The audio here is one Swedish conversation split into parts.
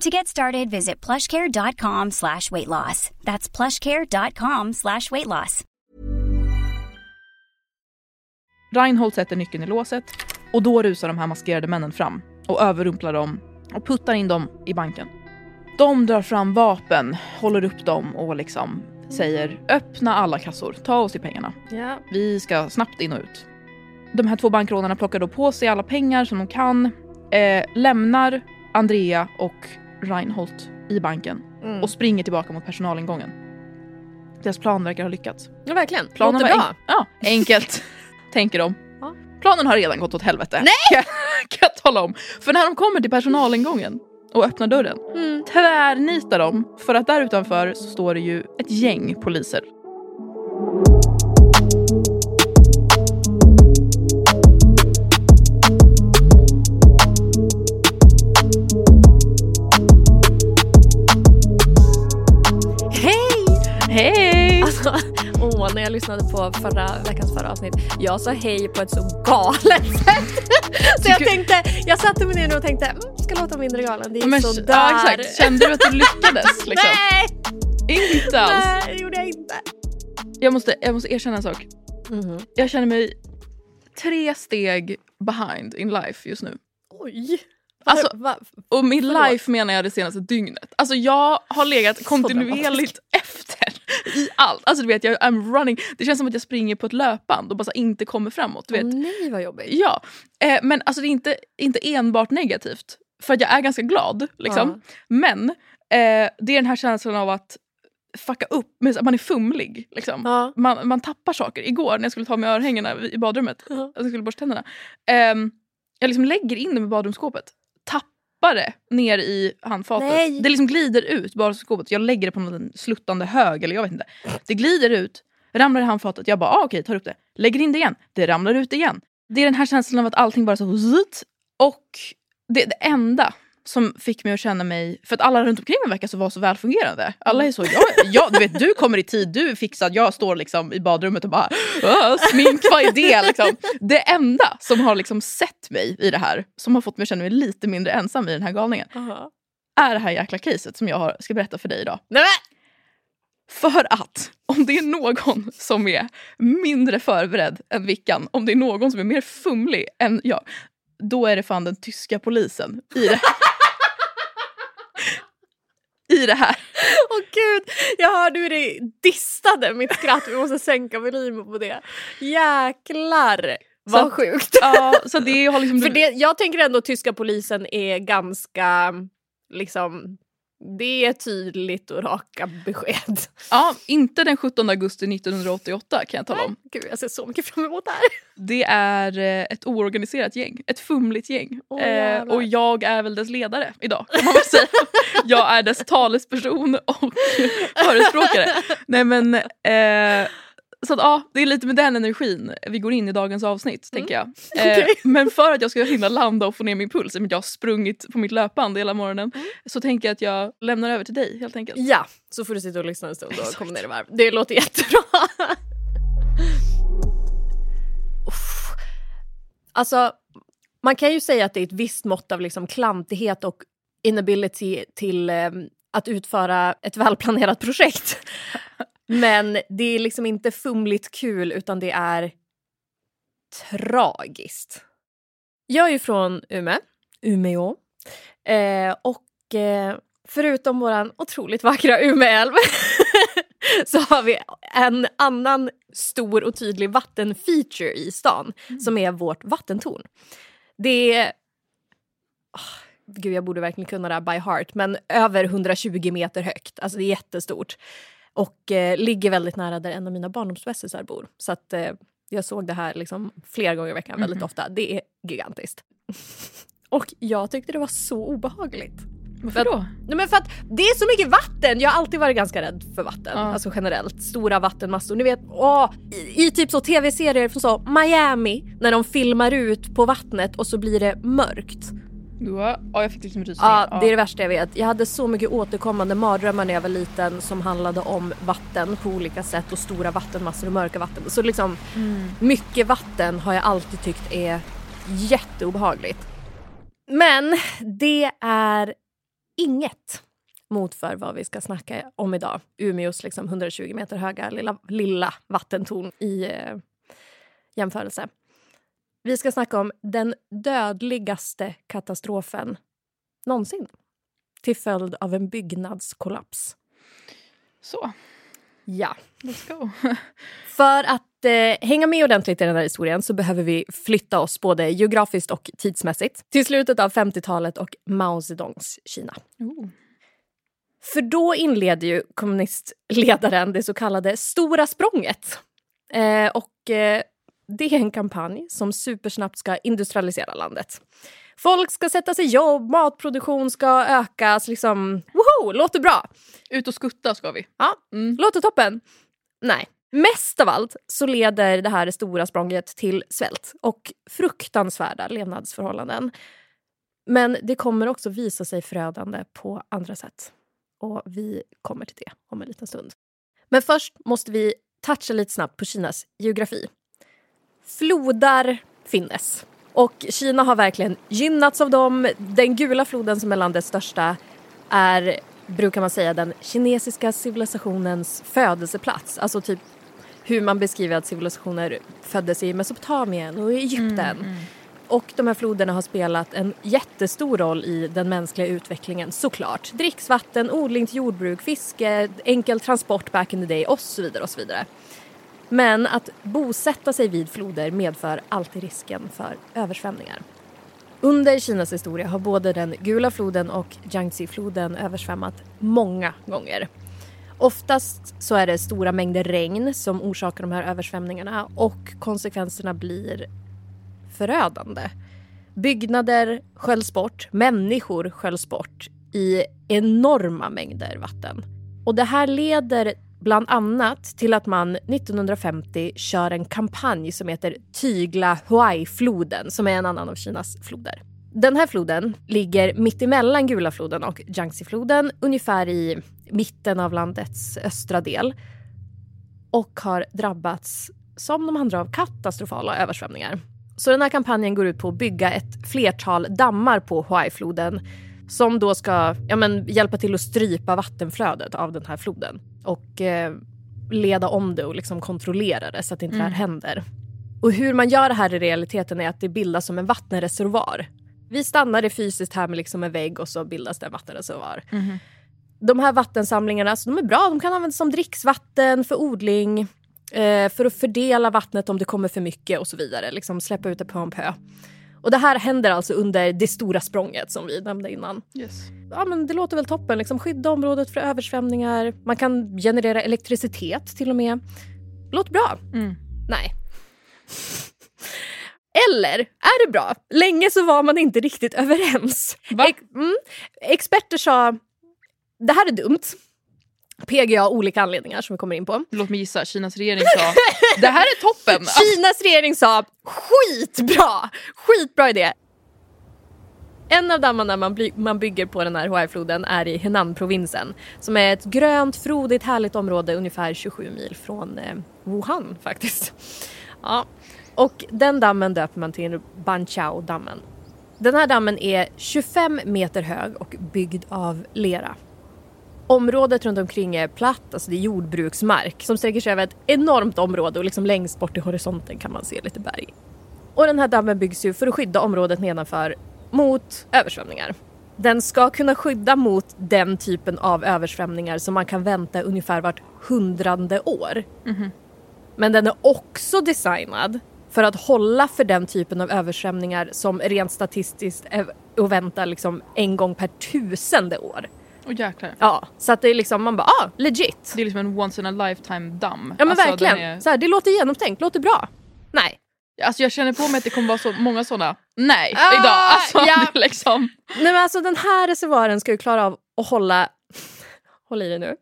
To get started, visit plushcare.com slash weight loss. That's plushcare.com slash weight loss. Reinhold sätter nyckeln i låset och då rusar de här maskerade männen fram och överrumplar dem och puttar in dem i banken. De drar fram vapen, håller upp dem och liksom säger öppna alla kassor, ta oss till pengarna. Ja. Vi ska snabbt in och ut. De här två bankrånarna plockar då på sig alla pengar som de kan, eh, lämnar Andrea och Reinhold i banken Mm. och springer tillbaka mot personalingången. Deras plan verkar ha lyckats. ja, verkligen. Planen Låter bra. enk- ja, enkelt, tänker de. Ja. Planen har redan gått åt helvete. Nej! Kan, kan jag tala om. För när de kommer till personalingången och öppnar dörren Mm. tvärnitar de för att där utanför så står det ju ett gäng poliser. Jag lyssnade på förra veckans förra avsnitt, jag sa hej på ett så galet sätt. Så jag tänkte, jag satte mig ner och tänkte, mm, ska låta mindre galen. Det är Men, sådär. ja, exakt. Kände du att du lyckades? Liksom? Nej! Inte alls. Nej, det gjorde jag inte. Jag måste, jag måste erkänna en sak. Mhm. Jag känner mig tre steg behind in life just nu. Oj. Alltså, Va, Och med Förlåt. life menar jag det senaste dygnet. Alltså jag har legat kontinuerligt efter i allt. Alltså du vet, jag I'm running. Det känns som att jag springer på ett löpband och bara inte kommer framåt. Du vet. Åh nej vad jobbigt. Ja, eh, men alltså det är inte, inte enbart negativt. För jag är ganska glad. Liksom. Men eh, det är den här känslan av att fucka upp, man är fumlig. Liksom. Ja. Man, man tappar saker. Igår när jag skulle ta med örhängena i badrummet, alltså jag skulle borsta tänderna. ehm, jag liksom lägger in dem i badrumsskåpet, tappar det ner i handfatet. Nej. Det liksom glider ut badrumsskåpet. Jag lägger det på någon sluttande hög eller jag vet inte. Det glider ut, ramlar i handfatet. Jag bara ah, okej, tar upp det. Lägger in det igen. Det ramlar ut igen. Det är den här känslan av att allting bara så. Och det, det enda som fick mig att känna mig, för att alla runt omkring mig verkar så vara så välfungerande. Alla är så, jag, jag, du vet du kommer i tid, du är fixad, jag står liksom i badrummet och bara "Åh, smink, vad är det? Liksom. Det enda som har liksom sett mig i det här, som har fått mig att känna mig lite mindre ensam i den här galningen, Aha. är det här jäkla caset som jag har, ska berätta för dig idag. Nej. För att om det är någon som är mindre förberedd än Vickan, om det är någon som är mer fumlig än jag, då är det fan den tyska polisen i det I det här. Åh gud, jag hörde hur det distade mitt skratt. Vi måste sänka volymen på det. Jäklar vad Så- sjukt. Ja, så det har liksom... För det, jag tänker ändå att tyska polisen är ganska, liksom, det är tydligt och raka besked. Ja, inte den 17 augusti 1988 kan jag tala om. Gud, jag ser så mycket fram emot det här. Det är eh, ett oorganiserat gäng, ett fumligt gäng. Åh, eh, och jag är väl dess ledare idag kan man väl säga. jag är dess talesperson och förespråkare. Nej men, eh, så att, ja, det är lite med den energin vi går in i dagens avsnitt. Mm. tänker jag. Okay. Eh, men för att jag ska hinna landa och få ner min puls, jag har sprungit på mitt löpband hela morgonen, mm. så tänker jag att jag lämnar över till dig helt enkelt. Ja, så får du sitta och lyssna en stund och komma ner i varv. Det låter jättebra. Alltså, man kan ju säga att det är ett visst mått av liksom klantighet och inability till eh, att utföra ett välplanerat projekt. Men det är liksom inte fumligt kul utan det är tragiskt. Jag är ju från Umeå, Umeå. Eh, och eh, förutom våran otroligt vackra Umeälv så har vi en annan stor och tydlig vattenfeature i stan mm. som är vårt vattentorn. Det är... Oh, gud, jag borde verkligen kunna det här by heart, men över 120 meter högt. Alltså det är jättestort. Och eh, ligger väldigt nära där en av mina barndomsbästisar bor. Så att eh, jag såg det här liksom flera gånger i veckan, väldigt mm. ofta. Det är gigantiskt. och jag tyckte det var så obehagligt. Varför då? Nej, men för att det är så mycket vatten! Jag har alltid varit ganska rädd för vatten. Ja. Alltså generellt. Stora vattenmassor. Ni vet, åh, i, i typ så tv-serier från så Miami när de filmar ut på vattnet och så blir det mörkt. Ja, jag fick liksom rysning. Ja, det är det värsta jag vet. Jag hade så mycket återkommande mardrömmar när jag var liten som handlade om vatten på olika sätt och stora vattenmassor och mörka vatten. Så liksom mm. mycket vatten har jag alltid tyckt är jätteobehagligt. Men det är inget mot för vad vi ska snacka om idag. Umeås liksom 120 meter höga lilla, lilla vattentorn i eh, jämförelse. Vi ska snacka om den dödligaste katastrofen någonsin till följd av en byggnadskollaps. Så. Ja. Let's go. För att eh, hänga med ordentligt i den här historien så behöver vi flytta oss både geografiskt och tidsmässigt till slutet av 50-talet och Mao Zedongs Kina. Oh. För då inleder ju kommunistledaren det så kallade Stora språnget. Eh, och eh, det är en kampanj som supersnabbt ska industrialisera landet. Folk ska sätta sig jobb, matproduktion ska ökas. Liksom, woho, låter bra! Ut och skutta ska vi. Ja, mm. låter toppen. Nej. Mest av allt så leder det här stora språnget till svält och fruktansvärda levnadsförhållanden. Men det kommer också visa sig förödande på andra sätt. Och vi kommer till det om en liten stund. Men först måste vi toucha lite snabbt på Kinas geografi. Flodar finnes. Och Kina har verkligen gynnats av dem. Den gula floden som är landets största är, brukar man säga, den kinesiska civilisationens födelseplats. Alltså typ hur man beskriver att civilisationer föddes i Mesopotamien och i Egypten. Mm, mm. Och de här floderna har spelat en jättestor roll i den mänskliga utvecklingen såklart. Dricksvatten, odling till jordbruk, fiske, enkel transport back in the day och så vidare och så vidare. Men att bosätta sig vid floder medför alltid risken för översvämningar. Under Kinas historia har både den Gula floden och Yangtze-floden översvämmat många gånger. Oftast så är det stora mängder regn som orsakar de här översvämningarna och konsekvenserna blir förödande. Byggnader sköljs bort, människor sköljs bort i enorma mängder vatten. Och det här leder bland annat till att man 1950 kör en kampanj som heter Tygla Huai-floden som är en annan av Kinas floder. Den här floden ligger mittemellan Gula floden och Yangtze-floden ungefär i mitten av landets östra del och har drabbats som de andra av katastrofala översvämningar. Så den här kampanjen går ut på att bygga ett flertal dammar på Huai-floden som då ska ja, men, hjälpa till att strypa vattenflödet av den här floden och eh, leda om det och liksom kontrollera det så att inte mm. det här händer. Och hur man gör det här i realiteten är att det bildas som en vattenreservoar. Vi stannar det fysiskt här med liksom en vägg och så bildas det en vattenreservoar. Mm. De här vattensamlingarna alltså, de är bra, de kan användas som dricksvatten för odling, eh, för att fördela vattnet om det kommer för mycket och så vidare. Liksom släppa ut det på en pö. Och det här händer alltså under det stora språnget som vi nämnde innan. Yes. Ja, men det låter väl toppen. Liksom skydda området för översvämningar. Man kan generera elektricitet till och med. Låter bra. Mm. Nej. Eller är det bra? Länge så var man inte riktigt överens. Ex mm. Experter sa det här är dumt. PGA av olika anledningar som vi kommer in på. Låt mig gissa, Kinas regering sa det här är toppen! Kinas regering sa skitbra! Skitbra idé! En av dammarna man, by man bygger på den här Huai-floden är i Henan-provinsen som är ett grönt, frodigt, härligt område ungefär 27 mil från eh, Wuhan faktiskt. Ja. Och den dammen döper man till Banchao-dammen. Den här dammen är 25 meter hög och byggd av lera. Området runt omkring är platt, alltså det är jordbruksmark som sträcker sig över ett enormt område och liksom längst bort i horisonten kan man se lite berg. Och den här dammen byggs ju för att skydda området nedanför mot översvämningar. Den ska kunna skydda mot den typen av översvämningar som man kan vänta ungefär vart hundrade år. Men den är också designad för att hålla för den typen av översvämningar som rent statistiskt är att vänta liksom en gång per tusende år. Och jäklar. Ja, så att det är liksom, man bara ah, legit. Det är liksom en once in a lifetime damm. Ja men Alltså, verkligen. är- Så här, det låter genomtänkt, låter bra. Nej. Alltså jag känner på mig att det kommer vara så många sådana nej Ah, idag. Alltså, ja. liksom. Nej men alltså den här reservoaren ska ju klara av att hålla, håll i det nu,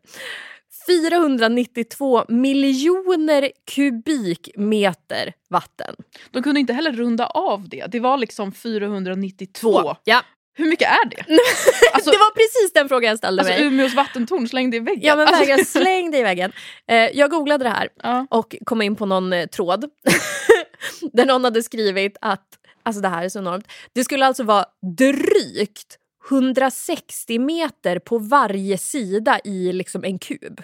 492 miljoner kubikmeter vatten. De kunde inte heller runda av det. Det var liksom 492. Ja. Hur mycket är det? Alltså, det var precis den frågan jag ställde alltså mig. Umeås vattentorn slängde i väggen. Ja men alltså, verkligen, släng det i väggen. Eh, jag googlade det här ja. och kom in på någon eh, tråd där någon hade skrivit att, alltså det här är så enormt, det skulle alltså vara drygt 160 meter på varje sida i liksom en kub.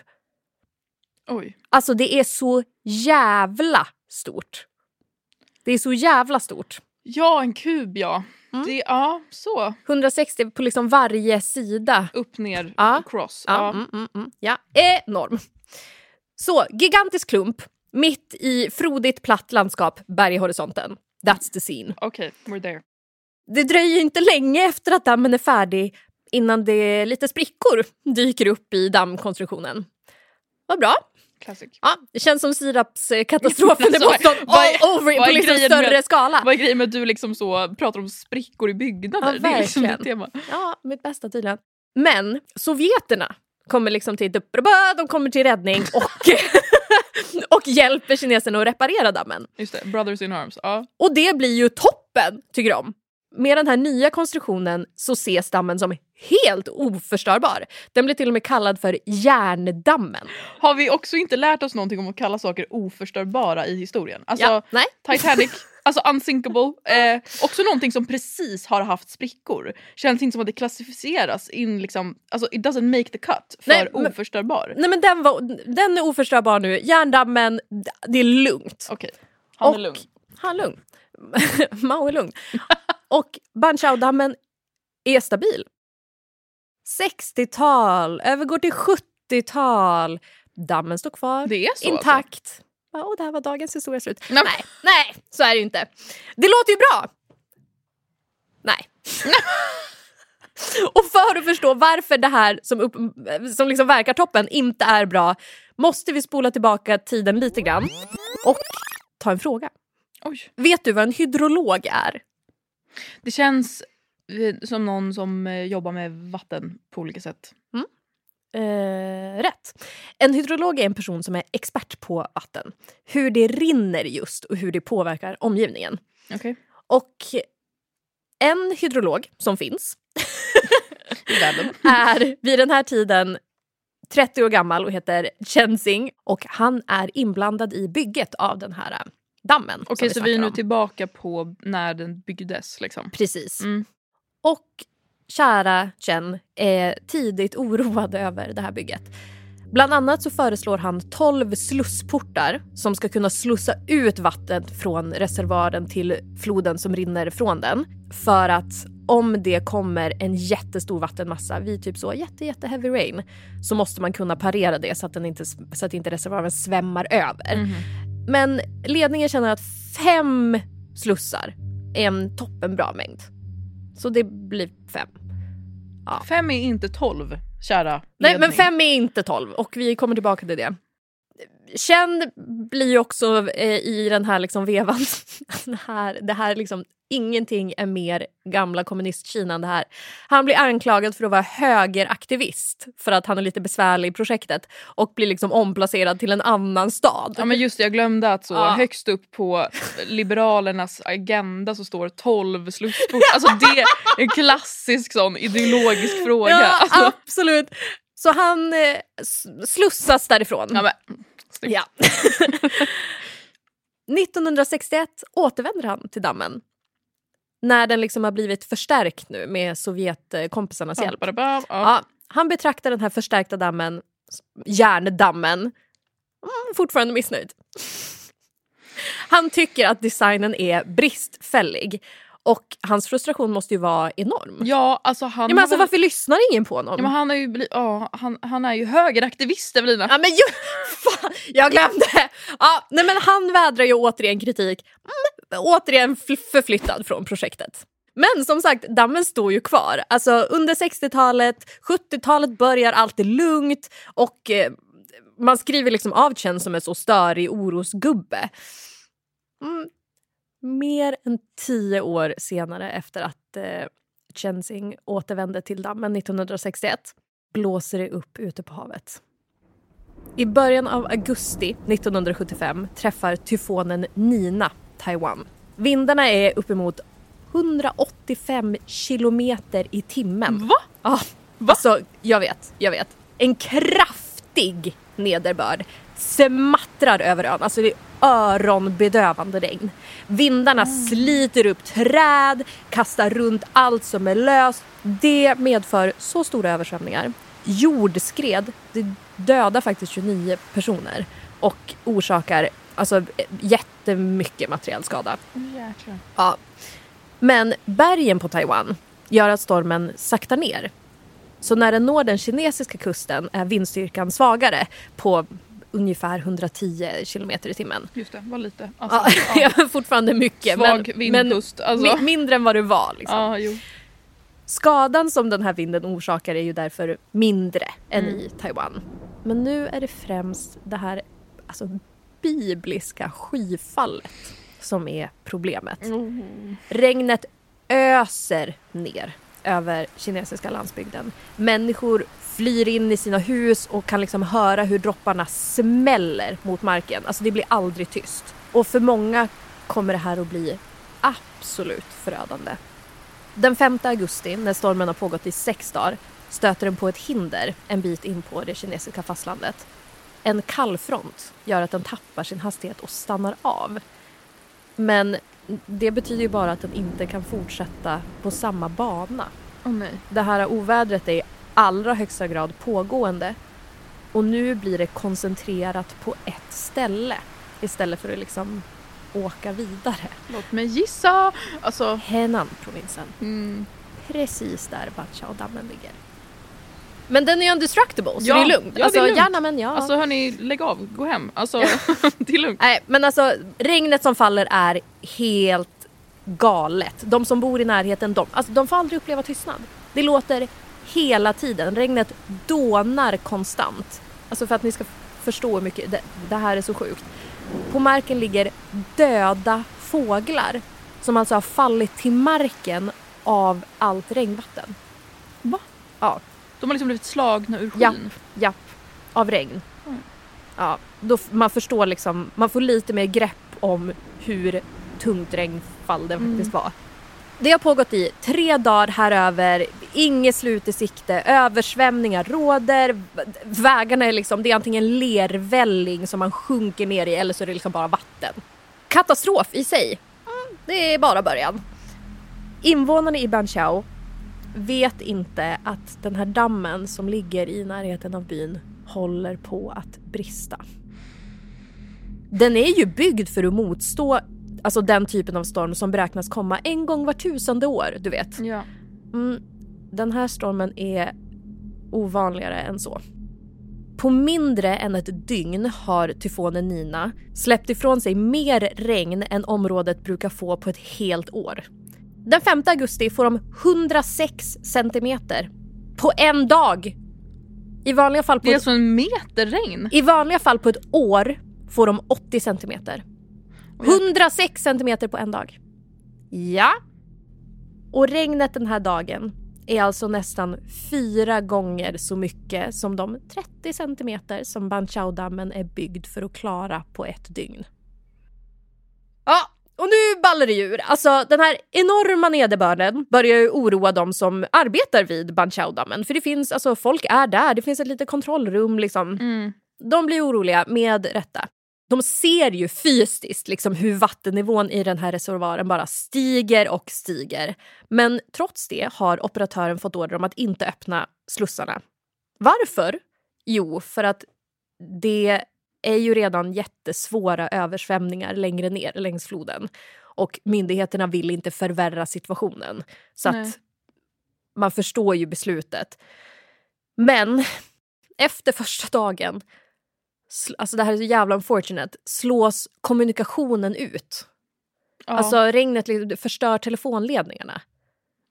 Oj. Alltså det är så jävla stort. Det är så jävla stort. Ja, en kub ja. Mm. Det, ja, så. 160 på liksom varje sida. Upp, ner, Ja. cross. Ja, mm, mm, mm. ja enorm. Så, gigantisk klump mitt i frodigt platt landskap, berg i horisonten. That's the scene. Okej, we're there. Det dröjer inte länge efter att dammen är färdig innan det lite sprickor dyker upp i dammkonstruktionen. Vad bra. Classic. Ja, det känns som sirapskatastrofen i Boston all over på liksom större med- skala. Vad är grejen med att du liksom så pratar om sprickor i byggnader? Ja, det är liksom ditt tema. Ja, mitt bästa tydligen. Men sovjeterna kommer liksom till de kommer till räddning och, och hjälper kineserna att reparera dammen. Just det, Brothers in Arms. Ja. Och det blir ju toppen, tycker de. Med den här nya konstruktionen så ses dammen som helt oförstörbar. Den blir till och med kallad för järndammen. Har vi också inte lärt oss någonting om att kalla saker oförstörbara i historien? Alltså, Ja, nej. Titanic, alltså unsinkable. Eh, också någonting som precis har haft sprickor. Känns inte som att det klassificeras in liksom, alltså it doesn't make the cut för Nej, men- oförstörbar. Nej men den, var, den är oförstörbar nu. Järndammen, det är lugnt. Okej, han är Och- lugn. Han är lugn. Mao är lugn. Och Banchao-dammen är stabil. 60-tal, övergår till 70-tal. Dammen står kvar, alltså. intakt. Ja, och där var dagens historia slut. Nej. Nej, nej, så är det ju inte. Det låter ju bra. Nej. och för att förstå varför det här som, upp, som liksom verkar toppen inte är bra måste vi spola tillbaka tiden lite grann och ta en fråga. Oj. Vet du vad en hydrolog är? Det känns eh, som någon som eh, jobbar med vatten på olika sätt. Eh, rätt. En hydrolog är en person som är expert på vatten. Hur det rinner just och hur det påverkar omgivningen. Okej. Och en hydrolog som finns är vid den här tiden 30 år gammal och heter Chen Xing och han är inblandad i bygget av den här äh, dammen. Okej, så vi är nu om. tillbaka på när den byggdes liksom. Precis. Mm. Och kära Chen är tidigt oroad över det här bygget. Bland annat så föreslår han 12 slussportar som ska kunna slussa ut vattnet från reservoaren till floden som rinner från den. För att om det kommer en jättestor vattenmassa vid typ så jätte, jätte heavy rain så måste man kunna parera det så att, den inte, så att inte reservoaren svämmar över. Mhm. Men ledningen känner att fem slussar är en toppenbra mängd. Så det blir fem. Fem är inte tolv, kära Nej ledning. men fem är inte tolv och vi kommer tillbaka till det. Känd blir ju också eh, i den här liksom vevan, det här, det här liksom, ingenting är mer gamla kommunistkina än det här. Han blir anklagad för att vara högeraktivist för att han är lite besvärlig i projektet och blir liksom omplacerad till en annan stad. Ja men just det, jag glömde att så Ja. högst upp på Liberalernas agenda så står 12 slussport. Alltså det är en klassisk sån ideologisk fråga. Ja, alltså, absolut. Så han eh, slussas därifrån. ja, men. Ja. 1961 återvänder han till dammen. När den liksom har blivit förstärkt nu med Sovjetkompisarnas hjälp. Ja, han betraktar den här förstärkta dammen, järndammen, mm, fortfarande missnöjd. Han tycker att designen är bristfällig och hans frustration måste ju vara enorm. ja, alltså han... Ja, men alltså, väl- varför lyssnar ingen på honom? ja, men han, är ju bli... ja, han, han är ju högeraktivist Evelina. Ja, men ju, fan, jag glömde! Ja, nej, men han vädrar ju återigen kritik, mm, återigen fl- förflyttad från projektet. Men som sagt, dammen står ju kvar. Alltså, under 60-talet, 70-talet börjar allt är lugnt och eh, man skriver liksom av Chen som en så störig orosgubbe. Mm. Mer än tio år senare efter att eh, Chensing återvände till dammen 1961 blåser det upp ute på havet. I början av augusti 1975 träffar tyfonen Nina Taiwan. Vindarna är uppemot 185 kilometer i timmen. Va? Ja, alltså jag vet, jag vet. En kraftig nederbörd smattrar över ön. Alltså det är öronbedövande regn. Vindarna sliter upp träd, kastar runt allt som är löst. Det medför så stora översvämningar. Jordskred, det dödar faktiskt 29 personer och orsakar alltså, jättemycket materiell skada. Jäklar. Ja. Men bergen på Taiwan gör att stormen saktar ner. Så när den når den kinesiska kusten är vindstyrkan svagare på ungefär 110 kilometer i timmen. Just det, var lite. Alltså, Ja, ja. fortfarande mycket. Svag men, men vindpust. Alltså. mi- mindre än vad det var. Liksom. Ja, jo. Skadan som den här vinden orsakar är ju därför mindre än Mm. i Taiwan. Men nu är det främst det här alltså, bibliska skyfallet som är problemet. Regnet öser ner över kinesiska landsbygden. Människor flyr in i sina hus och kan liksom höra hur dropparna smäller mot marken. Alltså det blir aldrig tyst. Och för många kommer det här att bli absolut förödande. Den 5 augusti, när stormen har pågått i sex dagar, stöter den på ett hinder en bit in på det kinesiska fastlandet. En kallfront gör att den tappar sin hastighet och stannar av. Men det betyder ju bara att den inte kan fortsätta på samma bana. Åh nej. Det här ovädret är i allra högsta grad pågående och nu blir det koncentrerat på ett ställe istället för att liksom åka vidare. Låt mig gissa. Alltså, Henan-provinsen. mm. Precis där Batchao-dammen ligger. Men den är ju undestructible så Ja, det är lugnt. ja, det är alltså, lugnt. Gärna men ja. alltså hörni, lägg av. Gå hem. Alltså, det är lugnt. Nej men alltså regnet som faller är helt galet. De som bor i närheten de, alltså, de får aldrig uppleva tystnad. Det låter hela tiden. Regnet dånar konstant. Alltså för att ni ska förstå hur mycket, det, det här är så sjukt. På marken ligger döda fåglar som alltså har fallit till marken av allt regnvatten. Va? Ja, De har liksom blivit slagna ur skyn. japp. Av regn. Mm. Ja, då man förstår liksom, man får lite mer grepp om hur tungt regnfall det Mm. faktiskt var. Det har pågått i tre dagar här över, inget slut i sikte, översvämningar råder, vägarna är liksom, det är antingen lervälling som man sjunker ner i eller så är det liksom bara vatten. Katastrof i sig, mm, det är bara början. Invånarna i Banchao vet inte att den här dammen som ligger i närheten av byn håller på att brista. Den är ju byggd för att motstå alltså den typen av storm som beräknas komma en gång var tusende år, du vet. Ja. Mm, den här stormen är ovanligare än så. På mindre än ett dygn har tyfonen Nina släppt ifrån sig mer regn än området brukar få på ett helt år. Den 5 augusti får de 106 centimeter på en dag. I vanliga fall på, Det är ett, alltså en meter regn. i vanliga fall på ett år får de 80 centimeter. 106 centimeter på en dag. Ja. Och regnet den här dagen är alltså nästan fyra gånger så mycket som de 30 centimeter som Banchao-dammen är byggd för att klara på ett dygn. Ja, och nu ballar det ur. Alltså den här enorma nederbörden börjar ju oroa de som arbetar vid Banchao-dammen. För det finns, alltså folk är där, det finns ett litet kontrollrum liksom. Mm. De blir oroliga med rätta. de ser ju fysiskt liksom hur vattennivån i den här reservoaren bara stiger och stiger. Men trots det har operatören fått order om att inte öppna slussarna. Varför? Jo, för att det är ju redan jättesvåra översvämningar längre ner längs floden. Och myndigheterna vill inte förvärra situationen. Så Nej. att man förstår ju beslutet. Men efter första dagen, alltså det här är så jävla unfortunate, slås kommunikationen ut. Ja. Alltså regnet liksom förstör telefonledningarna.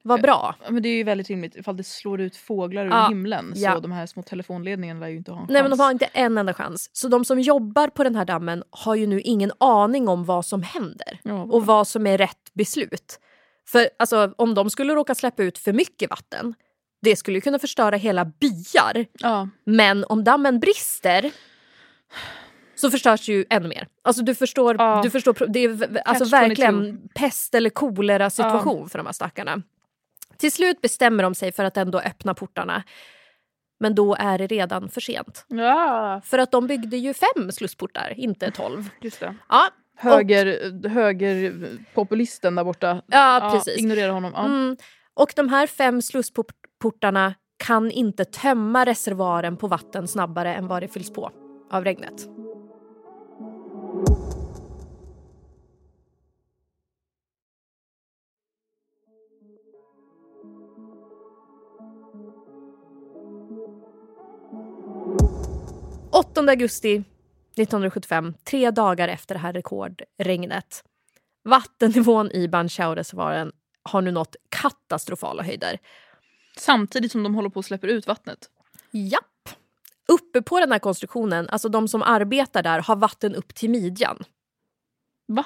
Vad bra. Ja, men det är ju väldigt rimligt ifall det slår ut fåglar ur Ja, himlen ja. så de här små telefonledningarna lär ju inte ha en Nej men de chans. har inte en enda chans. Så de som jobbar på den här dammen har ju nu ingen aning om vad som händer. Ja, och vad som är rätt beslut. För alltså, om de skulle råka släppa ut för mycket vatten, det skulle kunna förstöra hela byar. ja. Men om dammen brister så förstörs ju ännu mer. Alltså du förstår, Ja. du förstår det är alltså Catch verkligen pest eller kolera situation för de här stackarna. Till slut bestämmer de sig för att ändå öppna portarna. Men då är det redan för sent. ja, För att de byggde ju fem slussportar, inte tolv. just det. Ja, Höger, högerpopulisten där borta. ja precis. ignorera honom. Ja. Mm. Och de här fem slussportarna kan inte tömma reservoaren på vatten snabbare än vad det fylls på av regnet. –8 augusti 1975, tre dagar efter det här rekordregnet. Vattennivån i Banchao-reservoaren har nu nått katastrofala höjder. Samtidigt som de håller på att släppa ut vattnet. Japp. Uppe på den här konstruktionen, alltså de som arbetar där, har vatten upp till midjan. Va?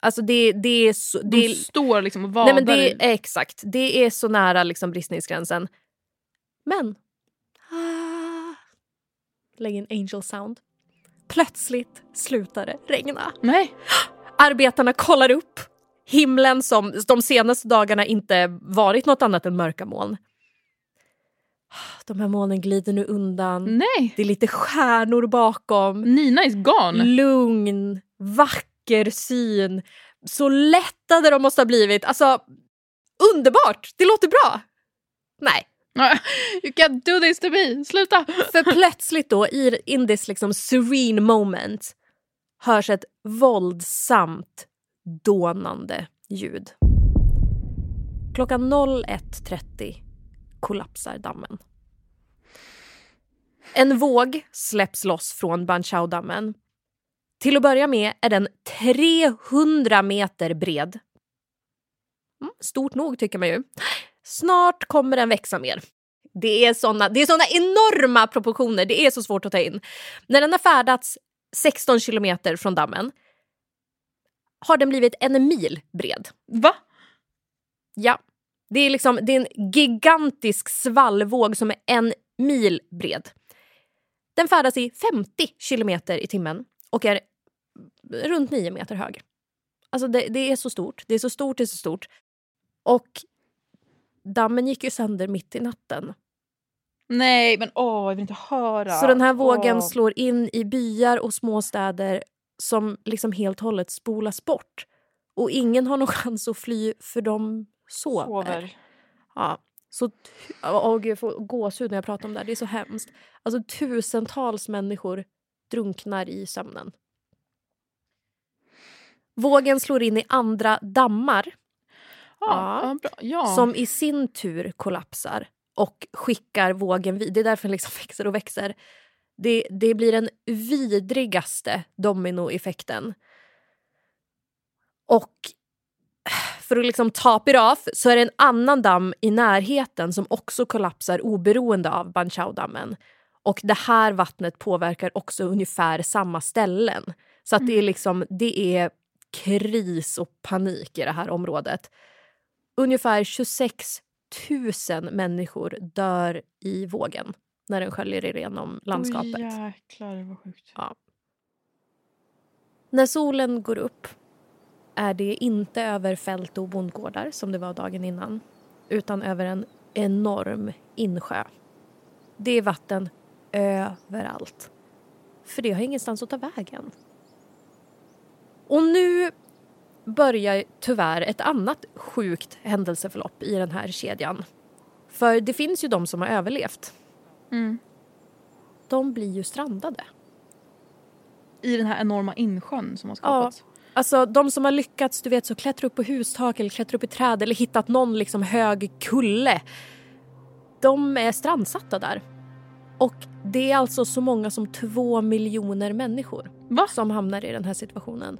Alltså det, det är så... De Det är, står liksom och nej vadar. men det är exakt. Det är så nära liksom bristningsgränsen. Men... Ah, lägg in angel sound. Plötsligt slutar det regna. Nej. Arbetarna kollar upp himlen som de senaste dagarna inte varit något annat än mörka moln. De här molnen glider nu undan. Nej. Det är lite stjärnor bakom. Nina is gone. Lugn, vacker syn. Så lättade de måste ha blivit. Alltså, underbart! Det låter bra. Nej, You can't do this to me. Sluta. för plötsligt då, i in this liksom serene moment, hörs ett våldsamt dånande ljud. Klockan 01.30 kollapsar dammen. En våg släpps loss från Banchao-dammen. Till att börja med är den 300 meter bred. Mm, stort nog tycker man ju. Snart kommer den växa mer. Det är såna, det är såna enorma proportioner, det är så svårt att ta in. När den har färdats 16 kilometer från dammen har den blivit en mil bred. Va? Ja. Det är, liksom, det är en gigantisk svallvåg som är en mil bred. Den färdas i 50 kilometer i timmen och är runt 9 meter hög. Alltså det, det är så stort. Det är så stort, det är så stort. Och dammen gick ju sönder mitt i natten. Nej, men åh, jag vill inte höra. Så den här vågen Åh. slår in i byar och småstäder som liksom helt och hållet spolas bort. Och ingen har någon chans att fly för de sover. sover. Ja. Så, åh, gud, jag får gåshud när jag pratar om det här. Det är så hemskt. Alltså tusentals människor drunknar i sömnen. Vågen slår in i andra dammar Ja, Ja. som i sin tur kollapsar och skickar vågen vid. Det är därför den liksom växer och växer. Det, det blir den vidrigaste dominoeffekten. Och för att liksom top it off så är det en annan damm i närheten som också kollapsar oberoende av Banchao-dammen. Och det här vattnet påverkar också ungefär samma ställen. Så att det är liksom, det är kris och panik i det här området. Ungefär 26 000 människor dör i vågen när den sköljer igenom landskapet. Oj, jäklar vad sjukt. När solen går upp är det inte över fält och bondgårdar som det var dagen innan utan över en enorm insjö. Det är vatten överallt. För det har ingenstans att ta vägen. Och nu börjar tyvärr ett annat sjukt händelseförlopp i den här kedjan. För det finns ju de som har överlevt. Mm. De blir ju strandade. I den här enorma insjön som har skapats. Alltså de som har lyckats du vet, så klättra upp på hustak eller klättra upp i träd eller hittat någon liksom hög kulle. De är strandsatta där. Och det är alltså så många som två miljoner människor Va? som hamnar i den här situationen.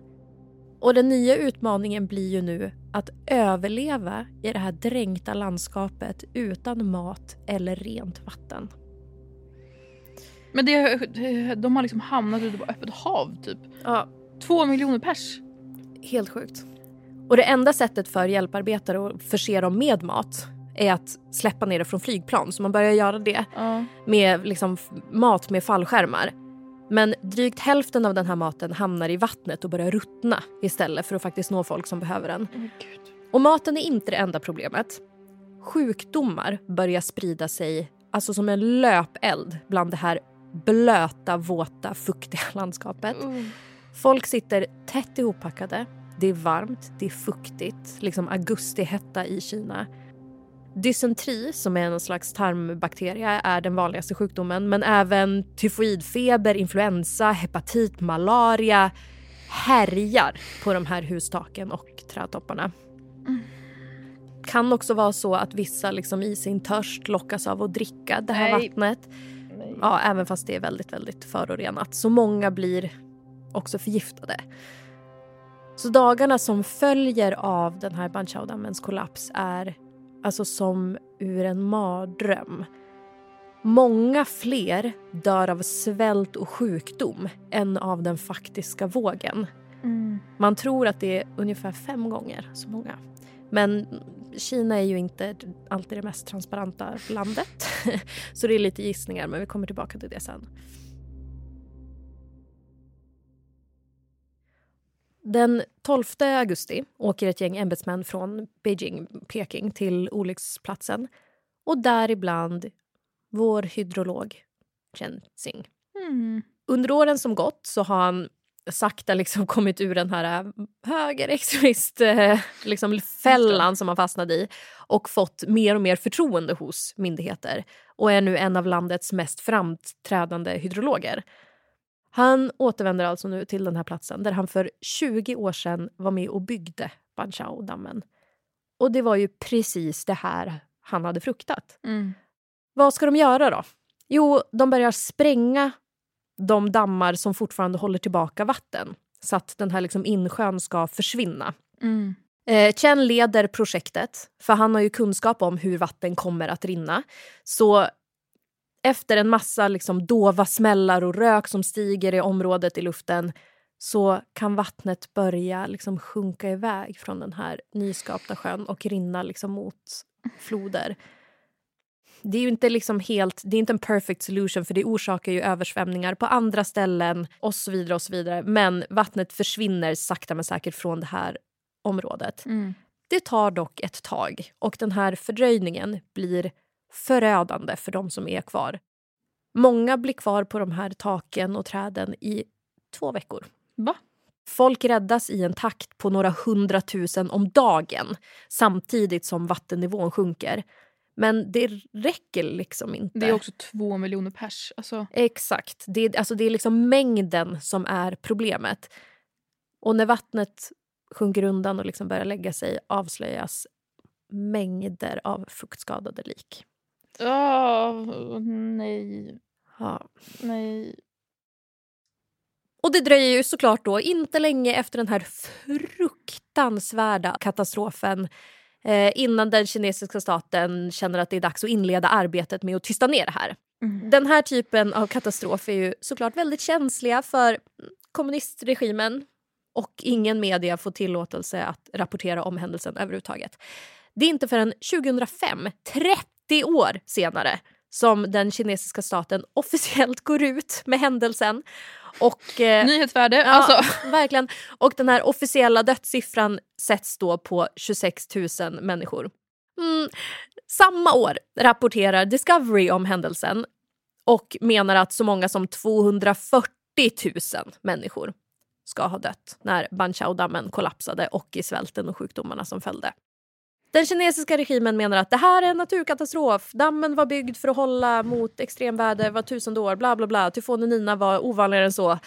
Och den nya utmaningen blir ju nu att överleva i det här dränkta landskapet utan mat eller rent vatten. Men det, de har liksom hamnat ute på öppet hav typ. Ja, Två miljoner pers. helt sjukt. Och det enda sättet för hjälparbetare att förse dem med mat är att släppa ner det från flygplan. Så man börjar göra det Ja. med liksom mat med fallskärmar. Men drygt hälften av den här maten hamnar i vattnet och börjar ruttna istället för att faktiskt nå folk som behöver den. Oh. Och maten är inte det enda problemet. Sjukdomar börjar sprida sig alltså som en löpeld bland det här blöta, våta, fuktiga landskapet. Oh. Folk sitter tätt ihoppackade. Det är varmt, det är fuktigt, liksom augustihetta i Kina. Dysenteri, som är en slags tarmbakterie, är den vanligaste sjukdomen. Men även tyfoidfeber, influensa, hepatit, malaria härjar på de här hustaken och trädtopparna. Kan också vara så att vissa liksom i sin törst lockas av att dricka det här Nej. vattnet. Ja, även fast det är väldigt, väldigt förorenat. Så många blir också förgiftade. Så dagarna som följer av den här Banchao-dammens kollaps är alltså som ur en mardröm. Många fler dör av svält och sjukdom än av den faktiska vågen. Mm. Man tror att det är ungefär fem gånger så många. Men Kina är ju inte alltid det mest transparenta landet. Så det är lite gissningar, men vi kommer tillbaka till det sen. Den 12 augusti åker ett gäng ämbetsmän från Beijing, Peking till olycksplatsen. Och däribland vår hydrolog Chen Xing. Mm. Under åren som gått så har han sakta liksom kommit ur den här äh, högerextremist-fällan liksom fällan som han fastnade i och fått mer och mer förtroende hos myndigheter och är nu en av landets mest framträdande hydrologer. Han återvänder alltså nu till den här platsen där han för 20 år sedan var med och byggde Banchao-dammen. Och det var ju precis det här han hade fruktat. Mm. Vad ska de göra då? Jo, de börjar spränga de dammar som fortfarande håller tillbaka vatten så att den här liksom insjön ska försvinna. Mm. Eh, Chen leder projektet, för han har ju kunskap om hur vatten kommer att rinna. Så efter en massa liksom dova smällar och rök som stiger i området i luften så kan vattnet börja liksom sjunka iväg från den här nyskapta sjön och rinna liksom mot floder. Det är ju inte liksom helt, det är inte en perfect solution för det orsakar ju översvämningar på andra ställen och så vidare och så vidare. Men vattnet försvinner sakta men säkert från det här området. Mm. Det tar dock ett tag och den här fördröjningen blir förödande för de som är kvar. Många blir kvar på de här taken och träden i två veckor. Va? Folk räddas i en takt på några hundratusen om dagen samtidigt som vattennivån sjunker. Men det räcker liksom inte. Det är också två miljoner pers. Alltså, Exakt. Det är, alltså det är liksom mängden som är problemet. Och när vattnet sjunker undan och liksom börjar lägga sig avslöjas mängder av fuktskadade lik. Oh, nej. Ja. Nej. Och det dröjer ju såklart då inte länge efter den här fruktansvärda katastrofen eh, innan den kinesiska staten känner att det är dags att inleda arbetet med att tysta ner det här. Mm. Den här typen av katastrof är ju såklart väldigt känsliga för kommunistregimen och ingen media får tillåtelse att rapportera om händelsen överhuvudtaget. Det är inte förrän 2005, 30 år senare, som den kinesiska staten officiellt går ut med händelsen. Och, eh, Nyhetsvärde. Ja, Alltså. verkligen. Och den här officiella dödssiffran sätts då på 26 000 människor. Mm. Samma år rapporterar Discovery om händelsen och menar att så många som 240 000 människor ska ha dött när Banqiao-dammen kollapsade och i svälten och sjukdomarna som följde. Den kinesiska regimen menar att det här är en naturkatastrof. Dammen var byggd för att hålla mot extremväder var tusende år. Bla bla bla. Tyfonen Nina var ovanligare än så.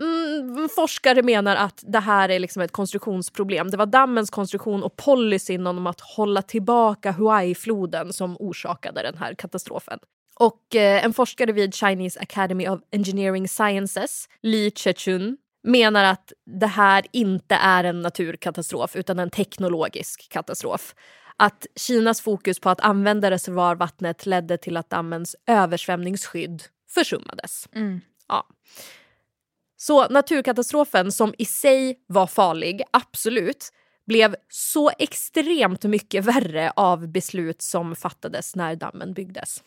Mm, forskare menar att det här är liksom ett konstruktionsproblem. Det var dammens konstruktion och policyn om att hålla tillbaka Huai-floden som orsakade den här katastrofen. Och eh, en forskare vid Chinese Academy of Engineering Sciences, Li Chechun, menar att det här inte är en naturkatastrof utan en teknologisk katastrof. Att Kinas fokus på att använda reservoarvattnet ledde till att dammens översvämningsskydd försummades. Mm. Ja. Så naturkatastrofen, som i sig var farlig, absolut, blev så extremt mycket värre av beslut som fattades när dammen byggdes.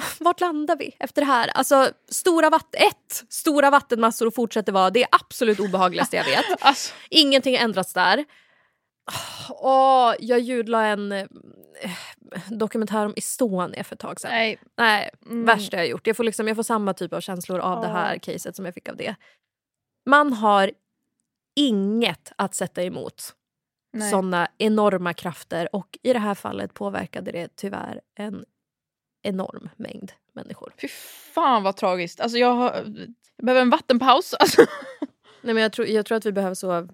Vart landar vi efter det här? Alltså, stora, vatt ett, stora vattenmassor och fortsätter vara det absolut obehagligaste jag vet. Alltså, Ingenting har ändrats där. Åh, jag ljudlade en eh, dokumentär om Estonia för ett tag sedan. nej. Nej, Mm. värsta jag gjort. Jag får, liksom, jag får samma typ av känslor av det Ja. här caset som jag fick av det. Man har inget att sätta emot såna enorma krafter och i det här fallet påverkade det tyvärr en enorm mängd människor. Fy fan vad tragiskt. Alltså jag, har, jag behöver en vattenpaus. Alltså, Nej, men jag, tror, jag tror att vi behöver så...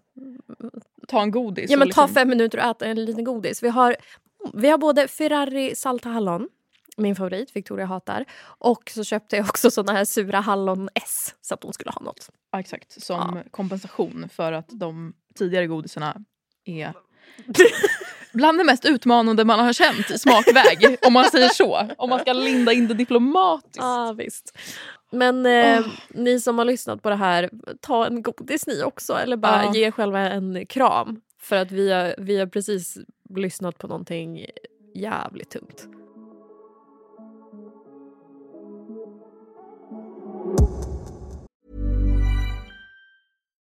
ta en godis. Ja, men ta liksom- fem minuter och äta en liten godis. Vi har, vi har både Ferrari salta hallon, min favorit, Victoria hatar. Och så köpte jag också såna här sura hallon S så att hon skulle ha något. Ja, exakt. Som kompensation för att de tidigare godisarna är bland det mest utmanande man har känt i smakväg. om man säger så. Om man ska linda in det diplomatiskt. Ja, visst. Men eh, Åh. ni som har lyssnat på det här, ta en godis ni också. Eller bara Ja. ge er själva en kram. För att vi har, vi har precis lyssnat på någonting jävligt tungt.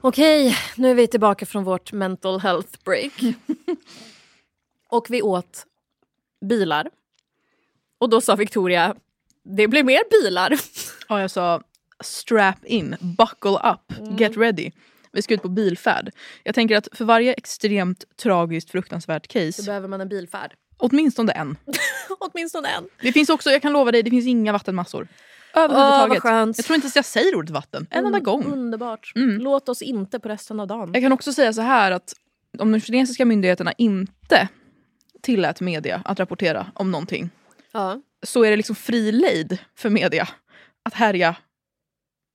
Okej, nu är vi tillbaka från vårt mental health break. och vi åt bilar. Och då sa Victoria, det blir mer bilar. Ja, jag sa strap in, buckle up, Mm. get ready. Vi ska ut på bilfärd. Jag tänker att för varje extremt tragiskt fruktansvärt case, behöver man en bilfärd. åtminstone en. Åtminstone en. Det finns också, jag kan lova dig, det finns inga vattenmassor. Åh, Överhuvudtaget. skönt. jag tror inte ens jag säger ordet vatten. En enda gång. Underbart. Mm. Låt oss inte på resten av dagen. Jag kan också säga så här att om de kinesiska myndigheterna inte tillät media att rapportera om någonting Ja. så är det liksom fri lejd för media att härja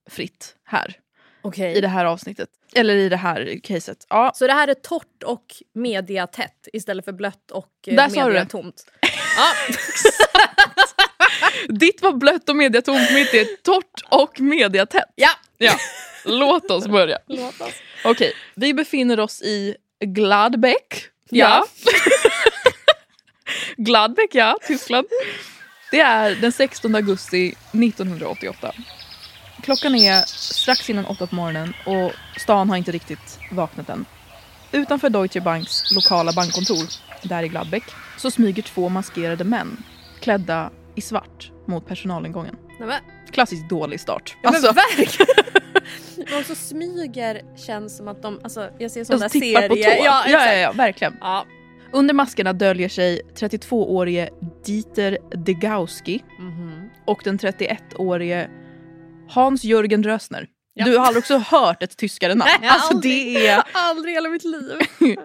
fritt här Okej. i det här avsnittet. Eller i det här caset. Ja, Så det här är torrt och mediatätt istället för blött och eh, Där sa du det. mediatomt. Ja. ditt var blött och mediatomt, mitt är torrt och mediatätt. ja. Ja, låt oss börja. Låt oss. Okej, vi befinner oss i Gladbeck. Ja. Gladbeck, ja. Tyskland. Det är den 16 augusti 1988. Klockan är strax innan åtta på morgonen och stan har inte riktigt vaknat än. Utanför Deutsche Banks lokala bankkontor, där i Gladbeck, så smyger två maskerade män klädda i svart mot personalingången. Nej, men, Klassiskt dålig start. ja, men Alltså, verkligen! De som smyger känns som att de, alltså jag ser sådana de tippar på tå. serier. Ja, ja, exakt. ja, verkligen. ja. Under maskerna döljer sig 32-årige Dieter Degauski Mhm. och den 31-årige Hans-Jörgen Rösner. Ja. Du har aldrig också hört ett tyskare namn. Nej, alltså aldrig. det är... Aldrig i hela mitt liv.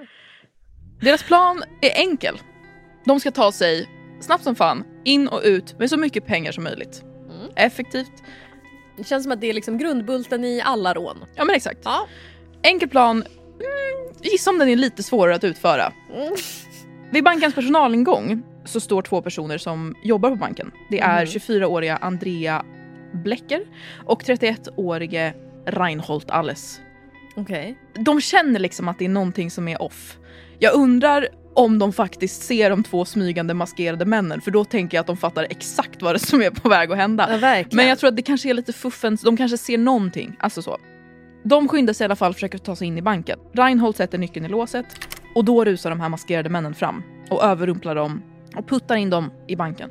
Deras plan är enkel. De ska ta sig snabbt som fan in och ut med så mycket pengar som möjligt. Mm. Effektivt. Det känns som att det är liksom grundbulten i alla rån. Ja men exakt. Ja. Enkel plan. Mm, gissa om den är lite svårare att utföra. Mm. Vid bankens personalingång så står två personer som jobbar på banken. Det är Mhm. 24-åriga Andrea Blecker och 31-årige Reinhold Alles. Okej. De känner liksom att det är någonting som är off. Jag undrar om de faktiskt ser de två smygande maskerade männen för då tänker jag att de fattar exakt vad det är som är på väg att hända. Ja. Men jag tror att det kanske är lite fuffens, de kanske ser någonting. Alltså så. De skyndar sig i alla fall försöka ta sig in i banken. Reinhold sätter nyckeln i låset och då rusar de här maskerade männen fram och överrumplar dem och puttar in dem i banken.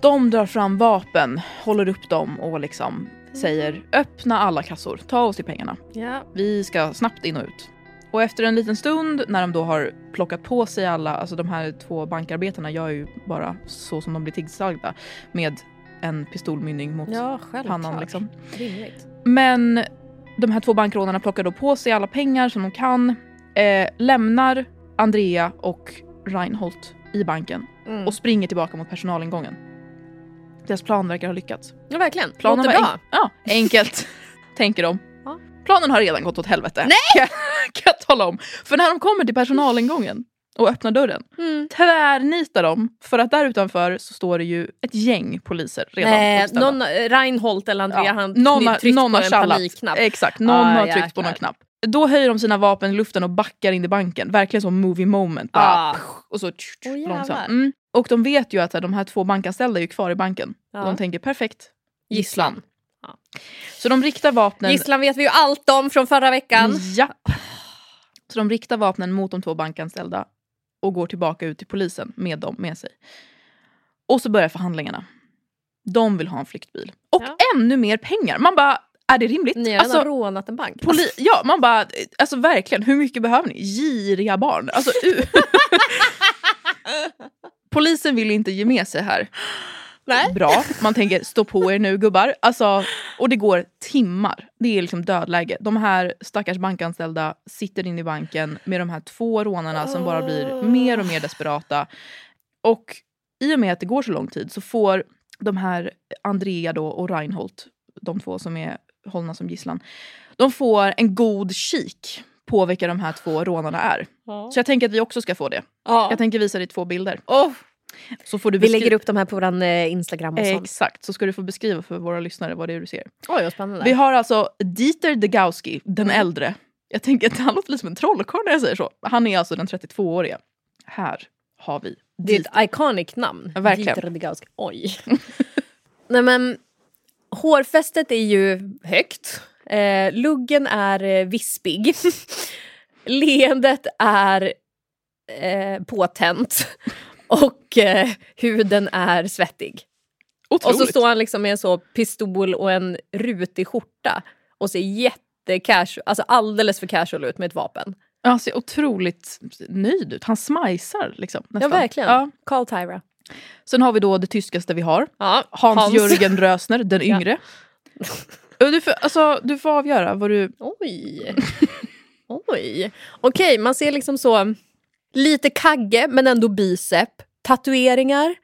De drar fram vapen, håller upp dem och liksom säger öppna alla kassor, ta oss till pengarna. Ja. Vi ska snabbt in och ut. Och efter en liten stund när de då har plockat på sig alla, alltså de här två bankarbetarna gör ju bara så som de blir tillsagda med en pistolmynning mot Ja, pannan liksom. Rimligt. Men de här två bankrånarna plockar då på sig alla pengar som de kan, eh, lämnar Andrea och Reinhold i banken Mm. och springer tillbaka mot personalingången. Deras plan verkar ha lyckats. Ja, verkligen. Planen Låter var bra. en- ja, enkelt, tänker de. Planen har redan gått åt helvete. Nej! Kan, jag- tala om. För när de kommer till personalingången och öppnar dörren Mm. tvärnitar de för att där utanför så står det ju ett gäng poliser redan Nej, uppställda. någon, Reinhold eller Andrea Ja, han någon har, tryckt någon på en panikknapp. Exakt, någon Ah, har tryckt på jäklar. någon knapp. Då höjer de sina vapen i luften och backar in i banken. Verkligen som movie moment. Bara, Ah. och så tsch, jävlar. långsamt. Mm. Och de vet ju att de här två bankanställda är ju kvar i banken. Ja. Och de tänker perfekt, gisslan. Ja. Så de riktar vapnen... Gisslan vet vi ju allt om från förra veckan. Japp. Så de riktar vapnen mot de två bankanställda och går tillbaka ut till polisen med dem med sig. Och så börjar förhandlingarna. De vill ha en flyktbil. Och Ja. ännu mer pengar. Man bara, är det rimligt? Ni har redan Alltså, rånat en bank. poli- ja, man bara, alltså verkligen, hur mycket behöver ni? Giriga barn. Alltså, u- Polisen vill inte ge med sig här. Nej. Bra, man tänker stå på er nu gubbar. Alltså, och det går timmar. Det är liksom dödläge. De här stackars bankanställda sitter inne i banken med de här två rånarna som bara blir mer och mer desperata. Och i och med att det går så lång tid så får de här Andrea då och Reinhold, de två som är hållna som gisslan, de får en god kik på vilka de här två rånarna är. Ja. Så jag tänker att vi också ska få det. Ja. Jag tänker visa dig två bilder. Du vi lägger upp de här på vår eh, Instagram och sånt. Exakt, så ska du få beskriva för våra lyssnare vad det är du ser. Oj vad spännande. Vi har alltså Dieter Degauski, den Mm. äldre. Jag tänker att han låter lite som en trollkarl när jag säger så. Han är alltså den 32-åriga. Här har vi Det är Dieter. ett iconic namn. Ja, verkligen. Dieter Degauski. Oj. Nej men, hårfästet är ju högt. Eh, luggen är eh, vispig. Leendet är eh, påtänt. Och eh, huden är svettig. Och Otroligt. så står han liksom med en så pistol och en rutig skjorta och ser jättecasual, alltså alldeles för casual ut med ett vapen. Han ser otroligt nöjd ut. Han smajsar liksom. Nästan. Ja verkligen. Ja. Carl Tyra. Sen har vi då det tyskaste vi har. Ja, Hans-Jörgen Rösner, den Ja. yngre. Och Du får, alltså, du får avgöra vad du... Oj. Oj. Okej, man ser liksom så lite kagge men ändå bicep. Tatueringar.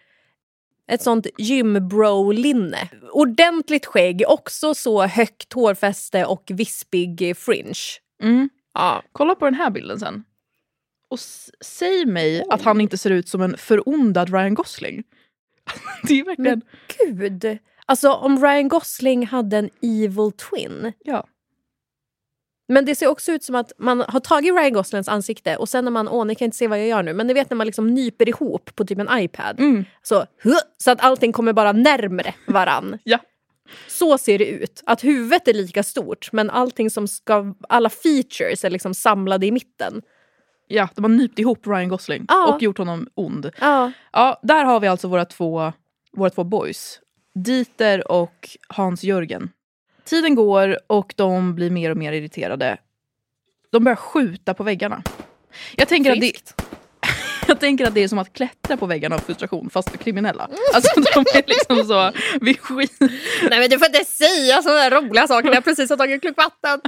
Ett sånt gymbro-linne. Ordentligt skägg, också så högt hårfäste och vispig fringe. Mm. Ja. Kolla på den här bilden sen. Och säg mig att han inte ser ut som en förondad Ryan Gosling. det är verkligen... Men gud. Alltså om Ryan Gosling hade en evil twin. Ja. Men det ser också ut som att man har tagit Ryan Goslings ansikte och sen när man, åh ni kan inte se vad jag gör nu, men ni vet när man liksom nyper ihop på typ en iPad. Mm. Så, så att allting kommer bara närmre varann. Ja. Så ser det ut. Att huvudet är lika stort men allting som ska, alla features är liksom samlade i mitten. Ja, de har nypt ihop Ryan Gosling Ja. och gjort honom ond. Ja. Ja, där har vi alltså våra två, våra två boys. Dieter och Hans-Jörgen. Tiden går och de blir mer och mer irriterade. De börjar skjuta på väggarna. Jag tänker, att det, jag tänker att det är som att klättra på väggarna av frustration fast för kriminella. Alltså de är liksom så vid skit. Nej men du får inte säga sådana där roliga saker när jag precis har tagit en klunk vatten.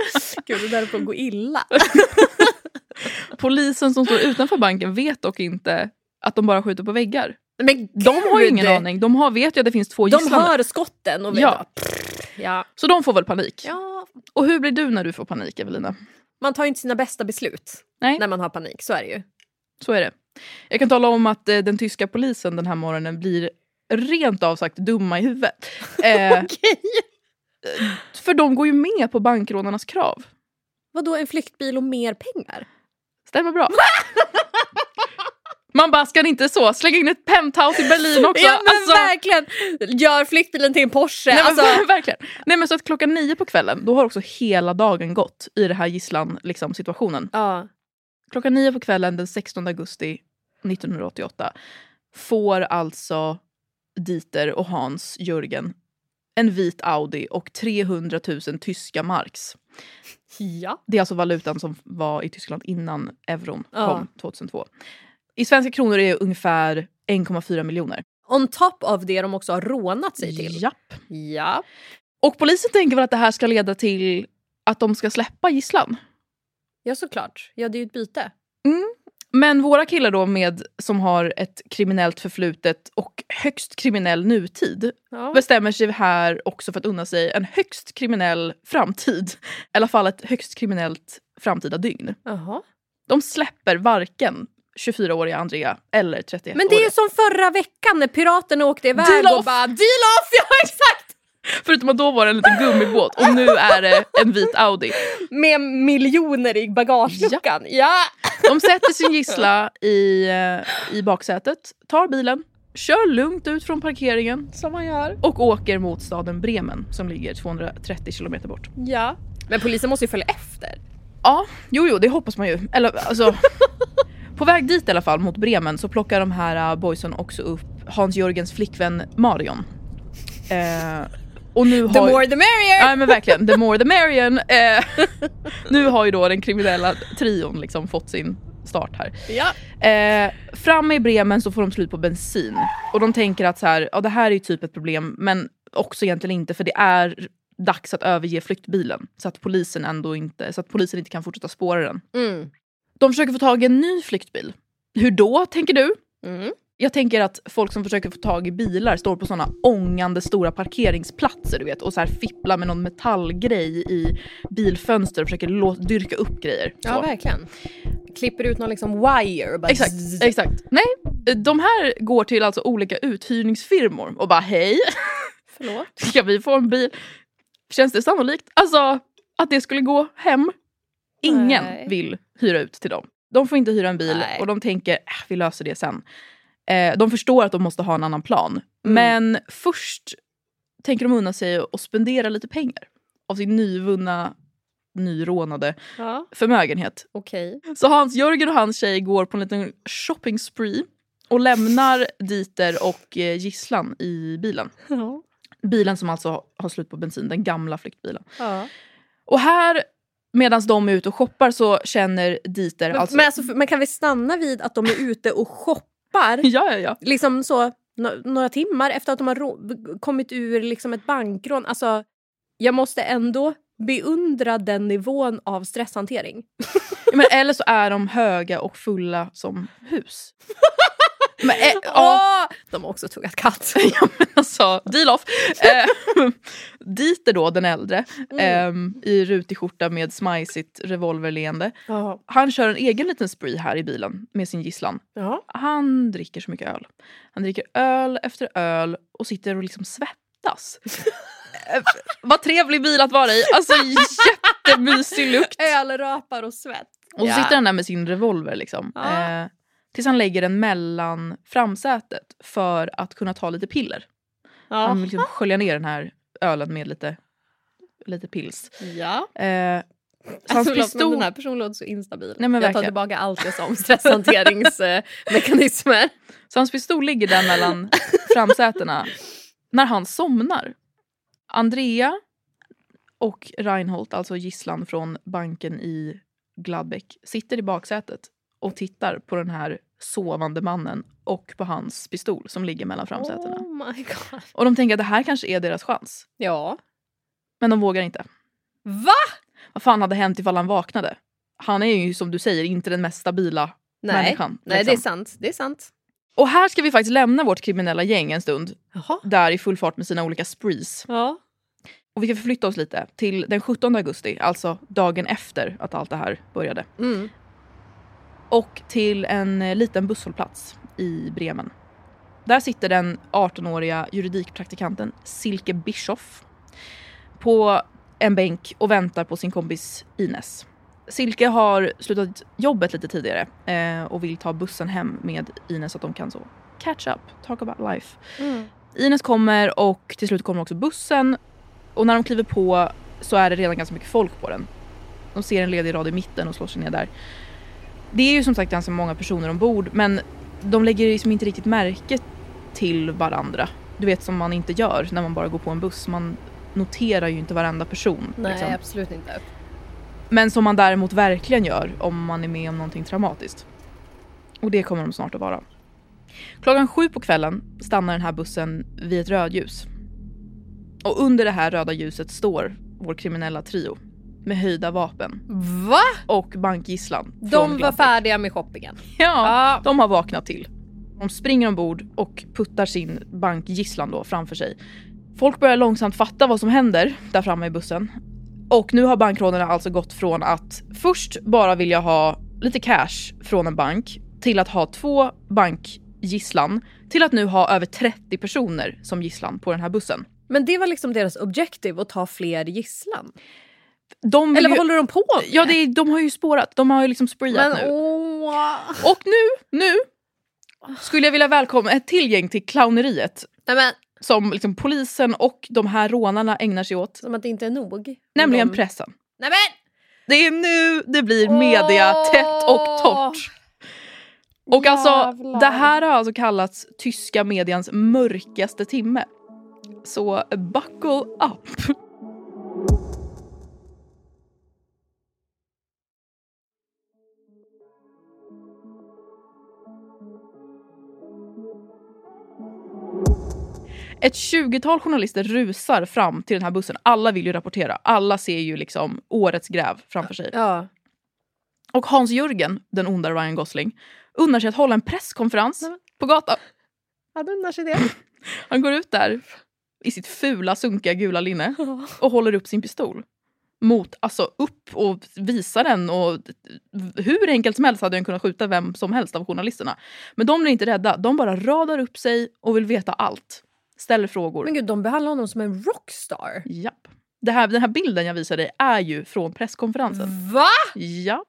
Gud det där att gå illa. Polisen som står utanför banken vet dock inte att de bara skjuter på väggar. Men De har ju ingen aning. De har, vet ju att det finns två De gisslan. hör skotten och vet Ja. bara, pff, ja. Så de får väl panik. ja. Och hur blir du när du får panik Evelina? Man tar ju inte sina bästa beslut Nej. när man har panik, så är det ju. Så är det. Jag kan tala om att eh, den tyska polisen den här morgonen blir rent av sagt dumma i huvudet. Eh, för de går ju med på bankrånarnas krav. Vadå en flyktbil och mer pengar? Stämmer bra. Man bara, ska ni inte så slänga in ett penthouse i Berlin också? Ja men Alltså- verkligen! Gör flyktbilen till en Porsche. Nej, men alltså, ver- verkligen. Nej men så att klockan nio på kvällen, då har också hela dagen gått i det här gisslan liksom, situationen. ja. Klockan nio på kvällen den 16 augusti 1988 får alltså Dieter och Hans Jörgen en vit Audi och 300 000 tyska marks. ja. Det är alltså valutan som var i Tyskland innan euron Ja. kom 2002. I svenska kronor är det ungefär 1,4 miljoner. On top of det de också har rånat sig till. Japp. Ja. Och polisen tänker väl att det här ska leda till att de ska släppa gisslan. Ja såklart. Ja det är ju ett byte. Men våra killar då med, som har ett kriminellt förflutet och högst kriminell nutid Ja. bestämmer sig här också för att unna sig en högst kriminell framtid. I alla fall ett högst kriminellt framtida dygn. Jaha. De släpper varken 24-åriga Andrea eller 31-åriga. Men det är ju som förra veckan när piraterna åkte iväg Deal och off! bara deal off! Ja exakt! Förutom att då var det en liten gummibåt och nu är det en vit Audi. Med miljoner i bagageluckan. Ja. De sätter sin gissla i, eh, i baksätet, tar bilen, kör lugnt ut från parkeringen Som man gör. och åker mot staden Bremen som ligger 230 kilometer bort. Ja. Men polisen måste ju följa efter. Ja, jo, jo, det hoppas man ju. Eller alltså, på väg dit i alla fall, mot Bremen, så plockar de här uh, boysen också upp Hans-Jörgens flickvän Marion. Eh, och nu The har... more the merrier! Ja men verkligen, the more the merrier. Eh, nu har ju då den kriminella trion liksom fått sin start här. Ja. Eh, framme i Bremen så får de slut på bensin. Och de tänker att så här, ja, det här är ju typ ett problem men också egentligen inte för det är dags att överge flyktbilen. Så att polisen ändå inte, så att polisen inte kan fortsätta spåra den. Mm. De försöker få tag i en ny flyktbil. Hur då tänker du? Mm. Jag tänker att folk som försöker få tag i bilar står på såna ångande stora parkeringsplatser du vet och så här fipplar med någon metallgrej i bilfönster och försöker dyrka upp grejer. Ja Så. verkligen. Klipper ut någon liksom wire bara Exakt, exakt. Nej, de här går till alltså olika uthyrningsfirmor och bara hej, Förlåt? ska vi få en bil? Känns det sannolikt? Alltså att det skulle gå hem? Ingen Nej. vill hyra ut till dem. De får inte hyra en bil Nej. och de tänker äh, vi löser det sen. Eh, de förstår att de måste ha en annan plan. Mm. Men först tänker de unna sig att spendera lite pengar av sin nyvunna, nyrånade Ja, förmögenhet. okej. Så Hans Jörgen och hans tjej går på en liten shopping spree och lämnar Dieter och eh, gisslan i bilen. Ja. Bilen som alltså har slut på bensin, den gamla flyktbilen. Ja. Och här, medan de är ute och shoppar så känner Dieter Men, alltså... men, alltså, men kan vi stanna vid att de är ute och shoppar Ja, ja, ja. liksom så no- några timmar efter att de har kommit ur liksom ett bankrån? Alltså, jag måste ändå beundra den nivån av stresshantering. Men, eller så är de höga och fulla som hus. Men, ja, Åh! De har också tuggat katt. ja, men alltså, deal off. Eh, Dieter då, den äldre, Mm. eh, i rutig skjorta med smajsigt revolverleende. Ja. Han kör en egen liten spree här i bilen med sin gisslan. Ja. Han dricker så mycket öl. Han dricker öl efter öl och sitter och liksom svettas. Eh, Vad trevlig bil att vara i. Alltså jättemysig lukt. Ölrapar och svett. Och så Ja. sitter han där med sin revolver liksom. Ja. Eh, tills han lägger den mellan framsätet för att kunna ta lite piller. Han vill liksom skölja ner den här ölen med lite, lite pils. Ja. Eh, så hans Alltså, pistol... den här personen låter så instabil. Nej, men jag tar verkligen. tillbaka allt jag sa om stresshanteringsmekanismer. Så hans pistol ligger där mellan framsätena när han somnar. Andrea och Reinhold, alltså gisslan från banken i Gladbeck, sitter i baksätet och tittar på den här sovande mannen och på hans pistol som ligger mellan framsätena. Oh my god. Och de tänker att det här kanske är deras chans. Ja. Men de vågar inte. Va? Vad fan hade hänt ifall han vaknade? Han är ju som du säger inte den mest stabila Nej, människan. Nej liksom. det är sant. Det är sant. Och här ska vi faktiskt lämna vårt kriminella gäng en stund. Jaha. Där i full fart med sina olika sprees. Ja. Och vi ska förflytta oss lite till den 17 augusti, alltså dagen efter att allt det här började. Mm. Och till en eh, liten busshållplats i Bremen. Där sitter den 18-åriga juridikpraktikanten Silke Bischoff på en bänk och väntar på sin kompis Ines. Silke har slutat jobbet lite tidigare eh, och vill ta bussen hem med Ines så att de kan så catch up, talk about life. Mm. Ines kommer och till slut kommer också bussen. Och när de kliver på så är det redan ganska mycket folk på den. De ser en ledig rad i mitten och slår sig ner där. Det är ju som sagt ganska många personer ombord men de lägger liksom inte riktigt märke till varandra. Du vet som man inte gör när man bara går på en buss. Man noterar ju inte varenda person. Nej liksom. absolut inte. Men som man däremot verkligen gör om man är med om någonting traumatiskt. Och det kommer de snart att vara. Klockan sju på kvällen stannar den här bussen vid ett rödljus. Och under det här röda ljuset står vår kriminella trio. Med höjda vapen. Va? Och bankgisslan. De var färdiga med shoppingen. Ja, de har vaknat till. De springer ombord och puttar sin bankgisslan då framför sig. Folk börjar långsamt fatta vad som händer där framme i bussen. Och nu har bankrånarna alltså gått från att först bara vilja ha lite cash från en bank till att ha två bankgisslan till att nu ha över 30 personer som gisslan på den här bussen. Men det var liksom deras objektiv att ta fler gisslan. De Eller vad ju, håller de på med? Ja, det är, de har ju spårat. De har ju liksom spreeat Men nu. åh. Och nu, nu skulle jag vilja välkomna ett till gäng till clowneriet Nej men som liksom polisen och de här rånarna ägnar sig åt. som att det inte är nog. Nämligen de... pressen. Nej men! Det är nu det blir media Åh! tätt och torrt. Och alltså, det här har alltså kallats tyska medians mörkaste timme. Så buckle up. Ett 20-tal journalister rusar fram till den här bussen. Alla vill ju rapportera. Alla ser ju liksom årets gräv framför sig. Ja. Och Hans Jörgen, den onda Ryan Gosling, unnar sig att hålla en presskonferens Nej, på gatan. Han unnar sig det. Han går ut där i sitt fula, sunkiga gula linne och håller upp sin pistol. Mot, alltså upp och visar den och hur enkelt som helst hade den kunnat skjuta vem som helst av journalisterna. Men de blir inte rädda, de bara radar upp sig och vill veta allt. Ställer frågor. Men gud, de behandlar honom som en rockstar. Japp. Det här, den här bilden jag visar dig är ju från presskonferensen. Va? Ja.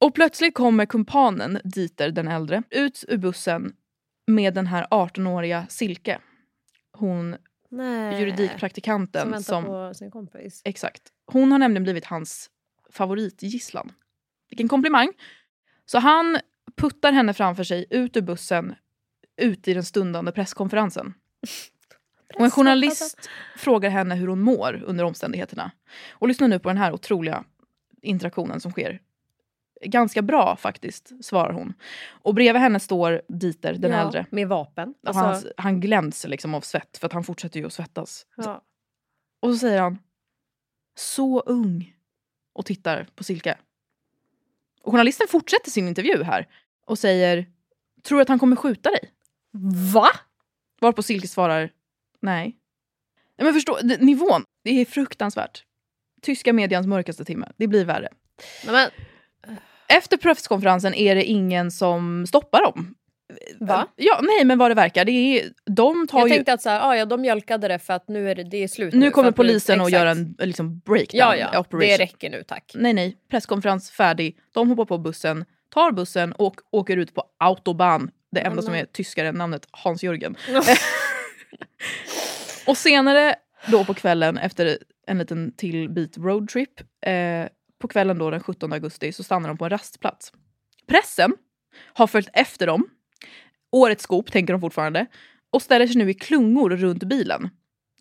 Och plötsligt kommer kumpanen Dieter den äldre ut ur bussen med den här 18-åriga Silke. Hon Nej. Som juridikpraktikanten väntar som... på sin kompis. Exakt. Hon har nämligen blivit hans favoritgisslan. Vilken komplimang. Så han puttar henne framför sig ut ur bussen ut i den stundande presskonferensen. Och en journalist frågar henne hur hon mår under omständigheterna. Och lyssna nu på den här otroliga interaktionen som sker. Ganska bra faktiskt, svarar hon. Och bredvid henne står Dieter, den ja, äldre. Med vapen. Alltså, han, han glänser liksom av svett för att han fortsätter ju att svettas. ja. Och så säger han så ung och tittar på Silke. Och journalisten fortsätter sin intervju här och säger tror du att han kommer skjuta dig? Va? Varpå Silke svarar nej. Nej men förstå, nivån, det är fruktansvärt. Tyska medians mörkaste timme, det blir värre. Men, Efter presskonferensen är det ingen som stoppar dem. Va? Ja, nej men vad det verkar. Det är, de tar Jag ju... tänkte att så här, ah, ja, de mjölkade det för att nu är det, det är slut. Nu för kommer att nu- polisen och gör en liksom, breakdown Ja, ja. operation. Det räcker nu, tack. Nej, nej. Presskonferens färdig. De hoppar på bussen, tar bussen och åker ut på autobahn. Det enda som är tyskare än namnet Hans-Jörgen. och senare då på kvällen efter en liten till bit roadtrip. Eh, på kvällen då den 17 augusti så stannar de på en rastplats. Pressen har följt efter dem. Årets skop tänker de fortfarande. Och ställer sig nu i klungor runt bilen.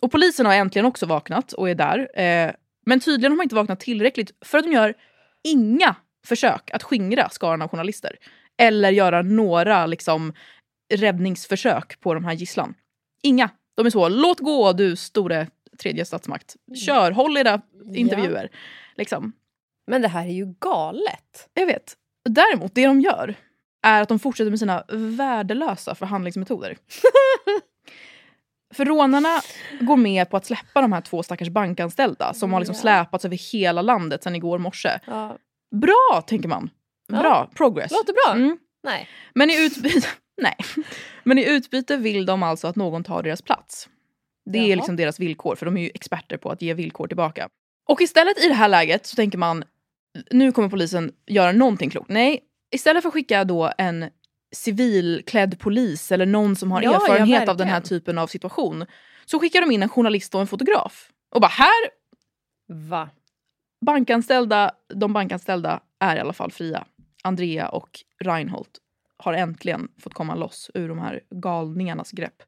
Och polisen har äntligen också vaknat och är där. Eh, men tydligen har de inte vaknat tillräckligt för att de gör inga försök att skingra skaran av journalister. Eller göra några liksom, räddningsförsök på de här gisslan. Inga. De är så, låt gå du store tredje statsmakt. Kör, håll era intervjuer. Liksom. Men det här är ju galet. Jag vet. Däremot, det de gör är att de fortsätter med sina värdelösa förhandlingsmetoder. För rånarna går med på att släppa de här två stackars bankanställda som har liksom Ja. släpats över hela landet sedan igår morse. Ja. Bra, tänker man. Bra, progress. Låter bra. Mm. Nej. Men, i utbyte, nej. Men i utbyte vill de alltså att någon tar deras plats. Det är Jaha. liksom deras villkor, för de är ju experter på att ge villkor tillbaka. Och istället i det här läget så tänker man, nu kommer polisen göra någonting klokt. Nej, istället för att skicka då en civilklädd polis eller någon som har Ja, erfarenhet av den här typen av situation så skickar de in en journalist och en fotograf. Och bara här, Va? bankanställda, de bankanställda är i alla fall fria. Andrea och Reinhold har äntligen fått komma loss ur de här galningarnas grepp.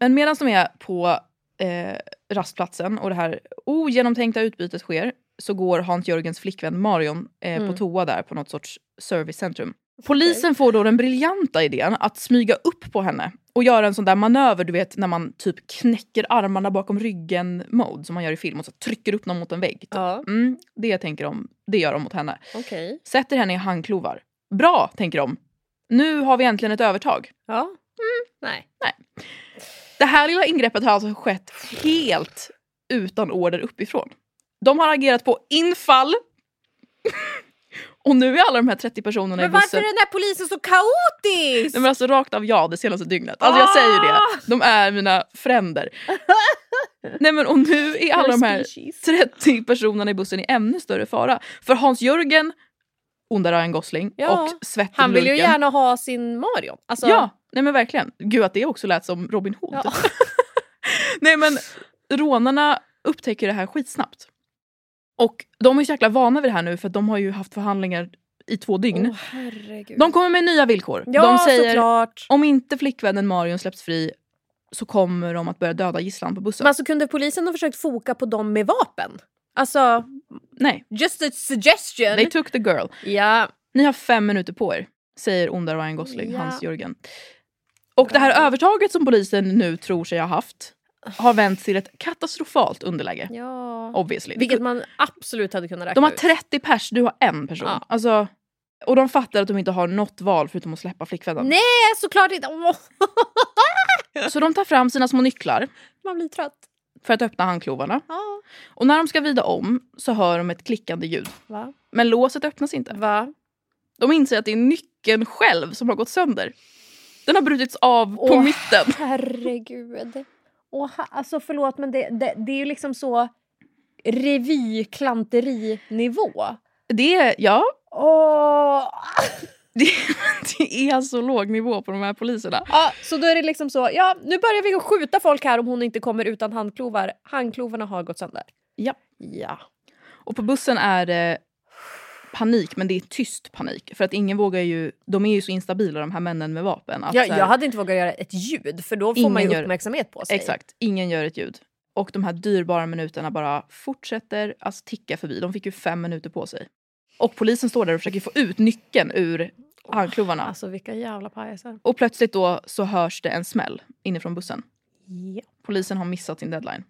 Men medan de är på eh, rastplatsen och det här ogenomtänkta utbytet sker så går Hans-Jörgens flickvän Marion eh, Mm. på toa där på något sorts servicecentrum. Polisen får då den briljanta idén att smyga upp på henne och göra en sån där manöver du vet när man typ knäcker armarna bakom ryggen mode som man gör i film och så trycker upp någon mot en vägg. Typ. Ja. Mm, det tänker de, det gör de mot henne. Okej. Sätter henne i handklovar. Bra, tänker de. Nu har vi äntligen ett övertag. Ja. Mm. Nej. Det här lilla ingreppet har alltså skett helt utan order uppifrån. De har agerat på infall. Och nu är alla de här 30 personerna Men i varför bussen... är den här polisen så kaotisk? Nej, men alltså rakt av ja det senaste dygnet. Alltså jag säger det. De är mina fränder. Nej men och nu är alla de här Species. 30 personerna i bussen i ännu större fara. För Hans-Jörgen, onda Ryan Gosling Ja, och Svett Han vill ju Lurken- gärna ha sin Marion. Alltså, Ja, nej men verkligen. Gud att det också lät som Robin Hood. Ja. nej men rånarna upptäcker det här skitsnabbt. Och de är så jäkla vana vid det här nu för de har ju haft förhandlingar i två dygn. Herregud. de kommer med nya villkor. ja, de säger såklart. om inte flickvännen Marion släpps fri så kommer de att börja döda gisslan på bussen. Men alltså kunde polisen ha försökt foka på dem med vapen? Alltså, nej, just a suggestion. they took the girl. Ja. Ni har fem minuter på er, säger onda Ryan Gosling, Ja. Hans-Jörgen. Och det här övertaget som polisen nu tror sig ha haft har vänt till ett katastrofalt underläge. ja. Obviously. Vilket man absolut hade kunnat räkna De har ut. 30 pers, du har en person. Ja. Alltså, och de fattar att de inte har något val förutom att släppa flickvännen. Nej, såklart inte. Åh, Så de tar fram sina små nycklar man blir trött. För att öppna handklovarna. Ja. Och när de ska vrida om så hör de ett klickande ljud. Va? Men låset öppnas inte. Va? De inser att det är nyckeln själv som har gått sönder. Den har brutits av på Åh, mitten. Herregud. Ha, alltså förlåt men det, det, det är ju liksom så revyklantery-nivå. Det ja, Åh! Det, det är så låg nivå på de här poliserna. Ja, så då är det liksom så, ja nu börjar vi skjuta folk här om hon inte kommer utan handklovar. Handklovarna har gått sönder. Ja. Ja. Och på bussen är det panik, men det är tyst panik. För att ingen vågar ju, de är ju så instabila de här männen med vapen. Att här- jag hade inte vågat göra ett ljud för då får man ju gör- uppmärksamhet på sig. Exakt, ingen gör ett ljud. Och de här dyrbara minuterna bara fortsätter att ticka förbi. De fick ju fem minuter på sig. Och polisen står där och försöker få ut nyckeln ur handklovarna. Alltså vilka jävla pajaser. Och plötsligt då så hörs det en smäll inifrån bussen. Ja. Polisen har missat sin deadline.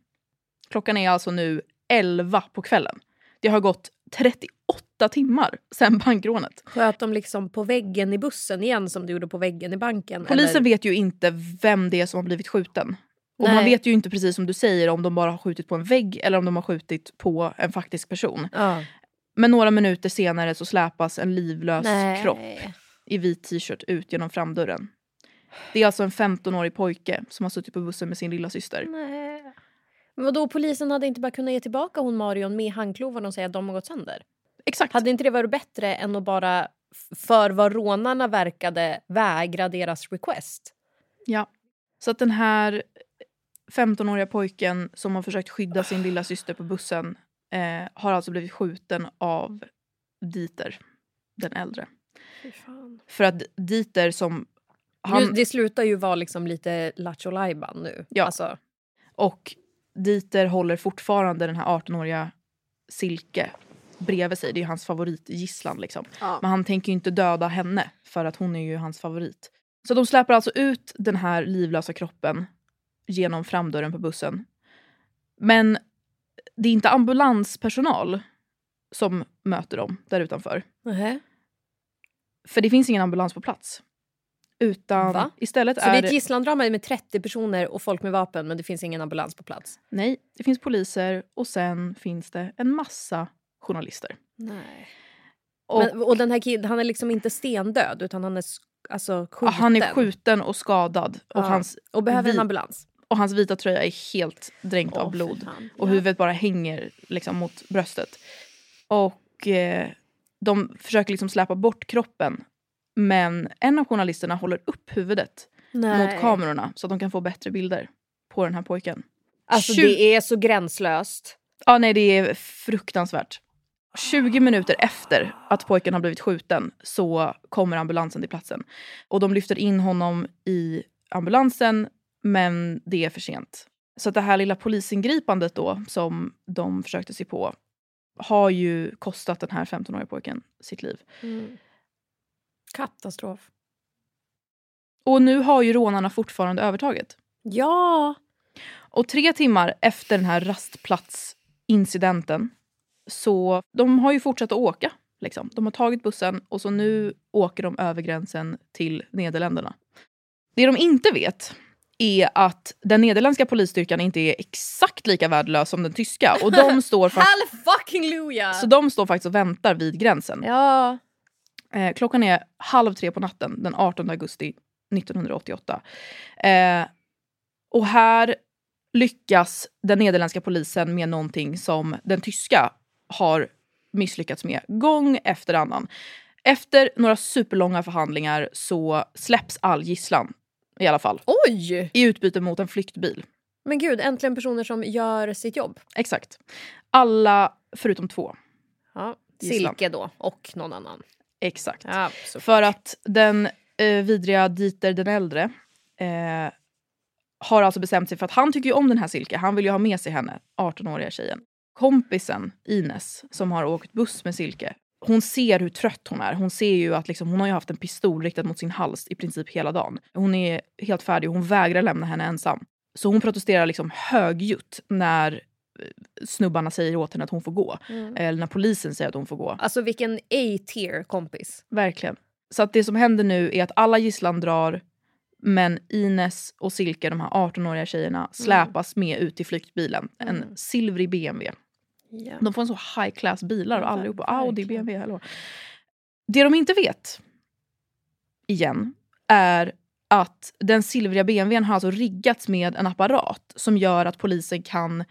Klockan är alltså nu 11 på kvällen. Det har gått 38 timmar sedan bankrånet. Sköt de liksom på väggen i bussen igen som du gjorde på väggen i banken? Polisen eller? vet ju inte vem det är som har blivit skjuten. Och Nej. man vet ju inte precis som du säger om de bara har skjutit på en vägg eller om de har skjutit på en faktisk person. Ja. Men några minuter senare så släpas en livlös Nej. kropp i vit t-shirt ut genom framdörren. Det är alltså en 15-årig pojke som har suttit på bussen med sin lilla syster. Nej. Men vadå, polisen hade inte bara kunnat ge tillbaka hon Marion med handklovarna och säga att de har gått sönder? Exakt. Hade inte det varit bättre än att bara, för vad rånarna verkade, vägra deras request? Ja. Så att den här 15-åriga pojken som har försökt skydda sin lilla syster på bussen eh, har alltså blivit skjuten av Dieter, den äldre. För att Dieter som... Han, Nu, det slutar ju vara liksom lite lattjo nu. Ja. Alltså, Och Dieter håller fortfarande den här 18-åriga Silke bredvid sig. Det är hans favoritgisslan. Liksom. Men han tänker inte döda henne för att hon är ju hans favorit. Så de släpper alltså ut den här livlösa kroppen genom framdörren på bussen. Men det är inte ambulanspersonal som möter dem där utanför. nähä. För det finns ingen ambulans på plats. Utan Va? istället Så det är är ett gisslandrama med 30 personer och folk med vapen men det finns ingen ambulans på plats? Nej, det finns poliser och sen finns det en massa journalister. Nej. Och Men, och den här killen, han är liksom inte stendöd utan han är sk- alltså, skjuten? ja, han är skjuten och skadad och, Ja. hans, Och behöver en ambulans? Och hans vita tröja är helt dränkt Åh, av blod. Och huvudet bara hänger liksom mot bröstet. Och eh, de försöker liksom släpa bort kroppen. Men en av journalisterna håller upp huvudet Nej. mot kamerorna så att de kan få bättre bilder på den här pojken. Alltså Tju- det är så gränslöst. Ja, nej, det är fruktansvärt. 20 minuter efter att pojken har blivit skjuten så kommer ambulansen till platsen. Och de lyfter in honom i ambulansen, men det är för sent. Så det här lilla polisingripandet då, som de försökte sig på, har ju kostat den här 15-åriga pojken sitt liv. Katastrof. Och nu har ju rånarna fortfarande övertaget. Ja! Och tre timmar efter den här rastplatsincidenten så de har ju fortsatt att åka. Liksom. De har tagit bussen och så nu åker de över gränsen till Nederländerna. Det de inte vet är att den nederländska polisstyrkan inte är exakt lika värdelös som den tyska. Och de står, så de står faktiskt och väntar vid gränsen. Ja. Eh, klockan är halv tre på natten den 18 augusti 1988. Eh, och här lyckas den nederländska polisen med någonting som den tyska har misslyckats med gång efter annan. Efter några superlånga förhandlingar så släpps all gisslan i alla fall. Oj! I utbyte mot en flyktbil. Men gud, äntligen personer som gör sitt jobb. Exakt. Alla förutom två. Ja. Gisslan. Silke då, och någon annan. Exakt. Ja, För att den eh, vidriga Dieter den äldre eh, har alltså bestämt sig för att han tycker ju om den här Silke. Han vill ju ha med sig henne, 18-åriga tjejen. Kompisen Ines som har åkt buss med Silke. Hon ser hur trött hon är. Hon ser ju att liksom, hon har ju haft en pistol riktad mot sin hals i princip hela dagen. Hon är helt färdig och hon vägrar lämna henne ensam. Så hon protesterar liksom högljutt när eh, snubbarna säger åt henne att hon får gå. Eller när polisen säger att hon får gå. Alltså vilken A-tier kompis. Verkligen. Så att det som händer nu är att alla gisslan drar men Ines och Silke, de här 18-åriga tjejerna, släpas med ut i flyktbilen. En silvrig BMW. Ja. De får en så high class bilar Ja, allihopa. Audi, BMW, hallå. Det de inte vet, igen, är att den silvriga BMWn har alltså riggats med en apparat som gör att polisen kan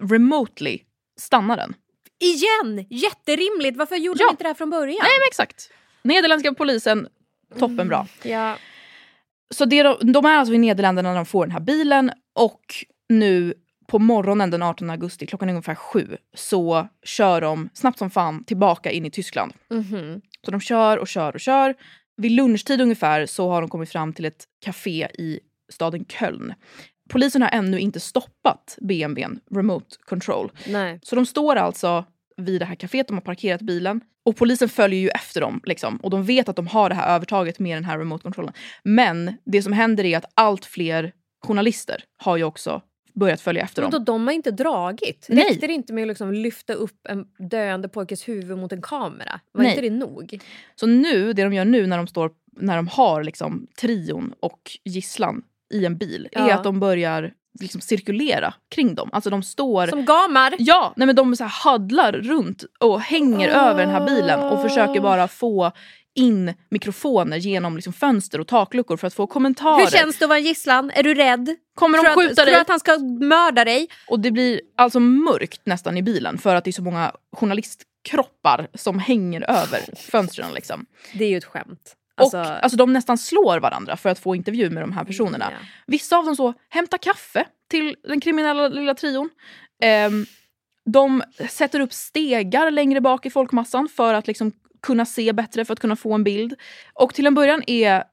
remotely stanna den. Igen! Jätterimligt! Varför gjorde Ja. de inte det här från början? Nej men exakt. Nederländska polisen, toppenbra. Ja. Så det de, de är alltså i Nederländerna när de får den här bilen och nu på morgonen den 18 augusti klockan är ungefär sju så kör de snabbt som fan tillbaka in i Tyskland. Mhm. Så de kör och kör och kör. Vid lunchtid ungefär så har de kommit fram till ett café i staden Köln. Polisen har ännu inte stoppat BMWn, remote control. Nej. Så de står alltså vid det här kaféet, de har parkerat bilen och polisen följer ju efter dem. Liksom, och de vet att de har det här övertaget med den här remote-kontrollen. Men det som händer är att allt fler journalister har ju också börjat följa efter Men då, dem. de har inte dragit? Nej. Räckte det inte med att liksom lyfta upp en döende pojkes huvud mot en kamera? Var Nej. inte det nog? Så nu, det de gör nu när de, står, när de har liksom trion och gisslan i en bil är Ja. att de börjar liksom cirkulera kring dem. Alltså de står... Som gamar? Ja, nej men de så här huddlar runt och hänger över den här bilen och försöker bara få in mikrofoner genom liksom fönster och takluckor för att få kommentarer. Hur känns det att vara gisslan? Är du rädd? Kommer de tror, skjuta att, tror dig? du att han ska mörda dig? Och det blir alltså mörkt nästan i bilen för att det är så många journalistkroppar som hänger över fönstren. Liksom. Det är ju ett skämt. Alltså, och alltså, de nästan slår varandra för att få intervju med de här personerna. Ja. Vissa av dem så hämtar kaffe till den kriminella lilla trion. Ehm, de sätter upp stegar längre bak i folkmassan för att liksom kunna se bättre, för att kunna få en bild. Och till en början är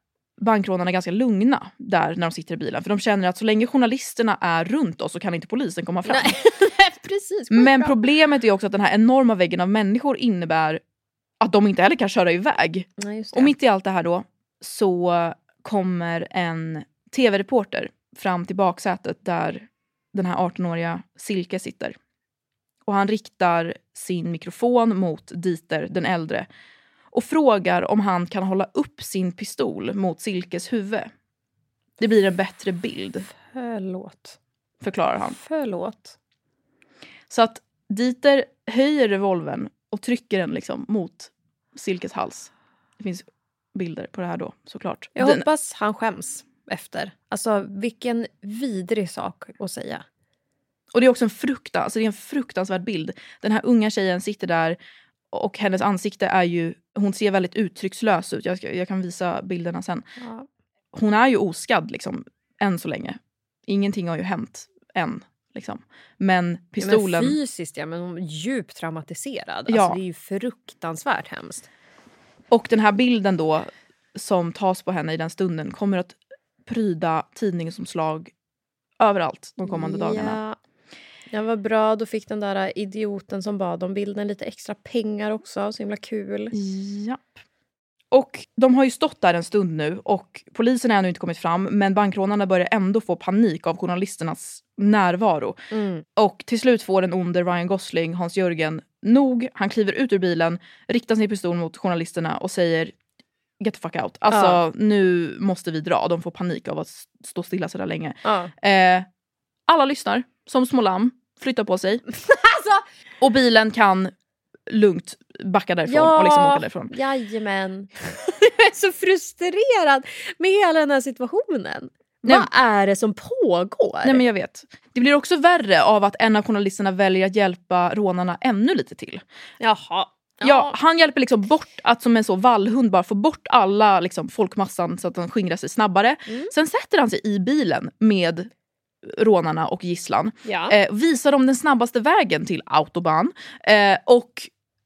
bankrånarna ganska lugna där när de sitter i bilen. För de känner att så länge journalisterna är runt oss så kan inte polisen komma fram. Nej, precis. Men problemet är också att den här enorma väggen av människor innebär att de inte heller kan köra iväg. Nej. Och mitt i allt det här då så kommer en tv-reporter fram till baksätet där den här 18-åriga Silke sitter. Och han riktar sin mikrofon mot Dieter, den äldre och frågar om han kan hålla upp sin pistol mot Silkes huvud. Det blir en bättre bild, Förlåt. förklarar han. Förlåt. Så att Dieter höjer revolvern och trycker den liksom mot Silkes hals. Det finns bilder på det här då såklart. Jag Den- hoppas han skäms efter. Alltså vilken vidrig sak att säga. Och det är också en, fruktan, alltså det är en fruktansvärd bild. Den här unga tjejen sitter där och hennes ansikte är ju, hon ser väldigt uttryckslös ut. Jag, ska, jag kan visa bilderna sen. Ja. Hon är ju oskadd liksom, än så länge. Ingenting har ju hänt än. Liksom. Men pistolen... Men fysiskt ja, men hon är djupt traumatiserad. Ja. Alltså, det är ju fruktansvärt hemskt. Och den här bilden då som tas på henne i den stunden kommer att pryda tidningsomslag överallt de kommande dagarna. Ja. vad bra. Då fick den där idioten som bad om bilden lite extra pengar också. Så himla kul. Japp. Och de har ju stått där en stund nu och polisen har ännu inte kommit fram men bankrånarna börjar ändå få panik av journalisternas närvaro. Mm. Och till slut får den onde Ryan Gosling, Hans Jörgen, nog. Han kliver ut ur bilen, riktar sin pistol mot journalisterna och säger get the fuck out. Alltså Ja. nu måste vi dra. De får panik av att stå stilla så där länge. Ja. Eh, alla lyssnar som små lamm, flyttar på sig Alltså, och bilen kan lugnt backa därifrån och liksom åka därifrån. jajamän. jag är så frustrerad med hela den här situationen. Nej, Vad är det som pågår? Nej men jag vet. Det blir också värre av att en av journalisterna väljer att hjälpa rånarna ännu lite till. Jaha. Ja, han hjälper liksom bort att som en så vallhund bara få bort alla liksom, folkmassan så att den skingrar sig snabbare. Mm. Sen sätter han sig i bilen med rånarna och gisslan. Ja. Eh, visar dem den snabbaste vägen till autobahn. Eh, och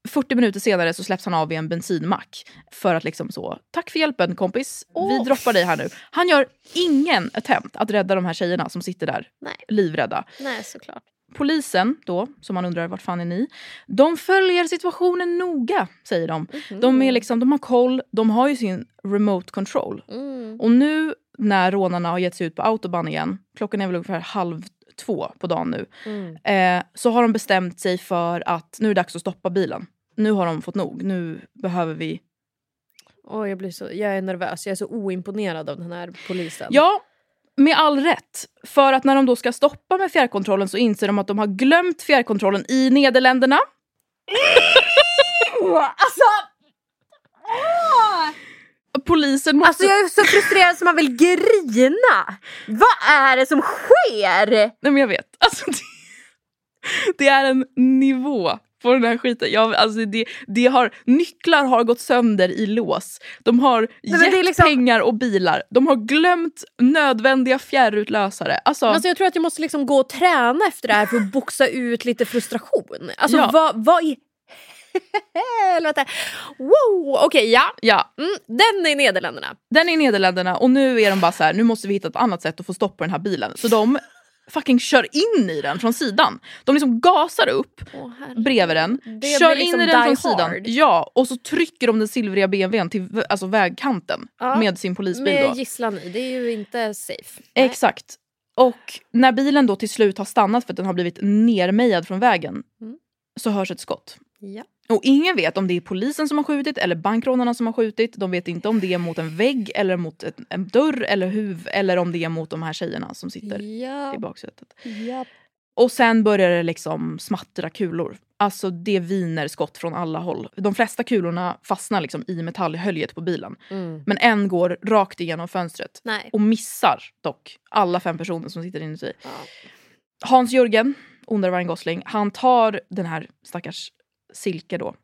40 minuter senare så släpps han av vid en bensinmack. För att liksom så, tack för hjälpen kompis, vi Åh. droppar dig här nu. Han gör ingen attempt att rädda de här tjejerna som sitter där Nej. livrädda. Nej, såklart. Polisen då, som man undrar vart fan är ni? De följer situationen noga, säger de. De, är liksom, de har koll, de har ju sin remote control. Mm. Och nu när rånarna har gett sig ut på autobahn igen, klockan är väl ungefär halv två på dagen nu, Mm. eh, så har de bestämt sig för att nu är det dags att stoppa bilen. Nu har de fått nog, nu behöver vi... Åh, jag, blir så, jag är nervös. Jag är så oimponerad av den här polisen. Ja, med all rätt. För att när de då ska stoppa med fjärrkontrollen så inser de att de har glömt fjärrkontrollen i Nederländerna. Alltså, Polisen måste... alltså jag är så frustrerad som man vill grina. Vad är det som sker? Nej men jag vet. Alltså, det, det är en nivå på den här skiten. Jag, alltså, det, det har, nycklar har gått sönder i lås. De har men gett liksom- pengar och bilar. De har glömt nödvändiga fjärrutlösare. Alltså, Alltså jag tror att jag måste liksom gå och träna efter det här för att boxa ut lite frustration. Alltså Ja. vad, vad i helvete? Wow, okej ja. ja, Mm, den är i Nederländerna. den är i Nederländerna och nu är de bara så här, nu måste vi hitta ett annat sätt att få stopp på den här bilen. Så de fucking kör in i den från sidan. De liksom gasar upp herregud. bredvid den, Det kör liksom in i den från sidan. Hard. Ja, och så trycker de den silvriga BMWn till alltså vägkanten Ja. med sin polisbil. Med då. gisslan i, det är ju inte safe. Nej. Exakt. Och när bilen då till slut har stannat för att den har blivit nermejad från vägen Mm. så hörs ett skott. Ja. Och ingen vet om det är polisen som har skjutit eller bankrånarna som har skjutit. De vet inte om det är mot en vägg eller mot ett, en dörr eller huv eller om det är mot de här tjejerna som sitter Ja. i baksätet. Ja. Och sen börjar det liksom smattra kulor. Alltså det viner skott från alla håll. De flesta kulorna fastnar liksom i metallhöljet på bilen. Mm. Men en går rakt igenom fönstret Nej. och missar dock alla fem personer som sitter inuti. Ja. Hans-Jörgen, ondare Ryan Gosling, han tar den här stackars Silke då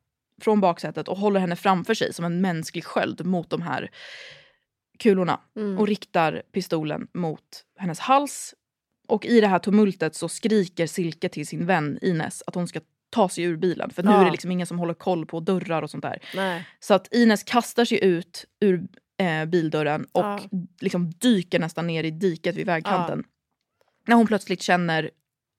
från baksätet och håller henne framför sig som en mänsklig sköld mot de här kulorna Mm. och riktar pistolen mot hennes hals. Och i det här tumultet så skriker Silke till sin vän Ines att hon ska ta sig ur bilen för nu Ja. är det liksom ingen som håller koll på dörrar och sånt där. Nej. Så att Ines kastar sig ut ur eh, bildörren och Ja. liksom dyker nästan ner i diket vid vägkanten. När hon plötsligt känner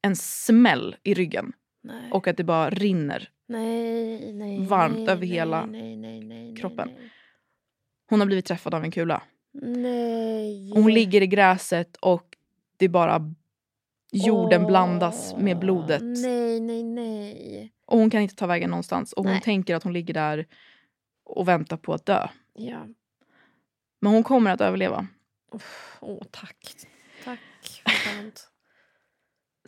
en smäll i ryggen Nej. och att det bara rinner. nej, nej, varmt över hela kroppen. Hon har blivit träffad av en kula. nej. Hon ligger i gräset och det bara jorden Åh, blandas med blodet. Nej, nej, nej. Och hon kan inte ta vägen någonstans. Och hon Nej. tänker att hon ligger där och väntar på att dö. Ja. Men hon kommer att överleva. Åh, tack. Tack. Skönt.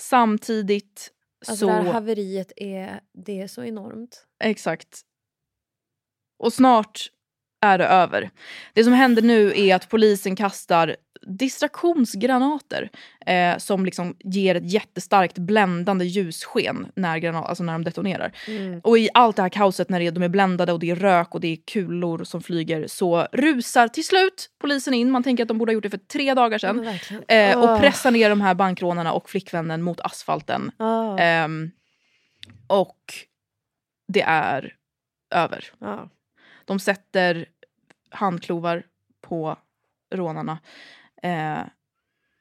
Samtidigt Alltså så... det här haveriet är, det är så enormt. Exakt. Och snart är det över. Det som händer nu är att polisen kastar distraktionsgranater eh, som liksom ger ett jättestarkt bländande ljussken när, granat, alltså när de detonerar. Mm. Och i allt det här kaoset när det- de är bländade och det är rök och det är kulor som flyger så rusar till slut polisen in. Man tänker att de borde ha gjort det för tre dagar sedan. Verkligen. Eh, och pressar ner de här bankrånarna och flickvännen mot asfalten. Ja. Ehm, och det är över. Ja. De sätter handklovar på rånarna. Eh,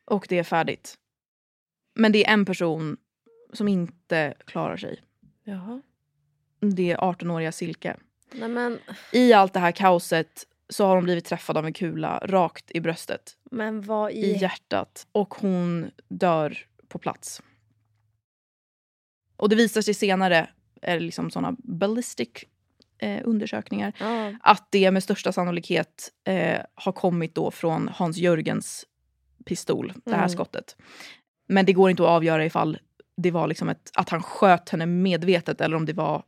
och det är färdigt. Men det är en person som inte klarar sig. Jaha. Det är 18-åriga Silke. Nej men, I allt det här kaoset så har hon blivit träffad av en kula rakt i bröstet, men vad i i... hjärtat. Och hon dör på plats. Och det visar sig senare, är liksom såna ballistic eh, undersökningar, Ja. att det med största sannolikhet eh, har kommit då från Hans Jörgens pistol, det här Mm. skottet. Men det går inte att avgöra ifall det var liksom ett, att han sköt henne medvetet eller om det var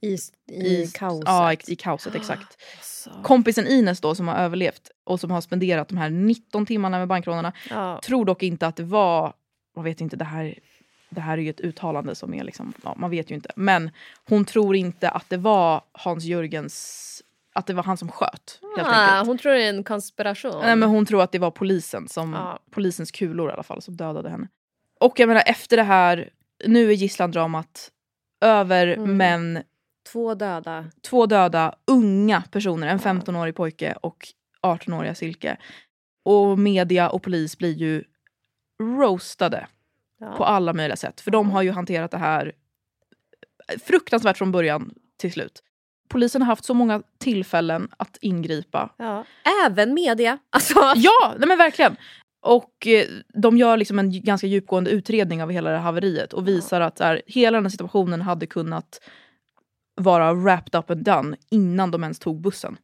I, i, kaoset. Ja, i, i kaoset, exakt. Alltså. Kompisen Ines då som har överlevt och som har spenderat de här 19 timmarna med bankrånarna Ja. tror dock inte att det var, jag vet inte, det här, det här är ju ett uttalande som är liksom, ja, man vet ju inte. Men hon tror inte att det var Hans Jörgens, att det var han som sköt. Helt Ah, enkelt. hon tror det är en konspiration. Nej, men hon tror att det var polisen, som, Ja. polisens kulor i alla fall, som dödade henne. Och jag menar efter det här, nu är gisslandramat över Mm. men Två döda. två döda unga personer, en 15-årig pojke och 18-åriga Silke. Och media och polis blir ju roastade Ja. på alla möjliga sätt. För de har ju hanterat det här fruktansvärt från början till slut. Polisen har haft så många tillfällen att ingripa. Ja. Även media. Alltså, Ja, nej men verkligen! Och eh, de gör liksom en ganska djupgående utredning av hela det här haveriet och visar att här, hela den här situationen hade kunnat vara wrapped up and done innan de ens tog bussen.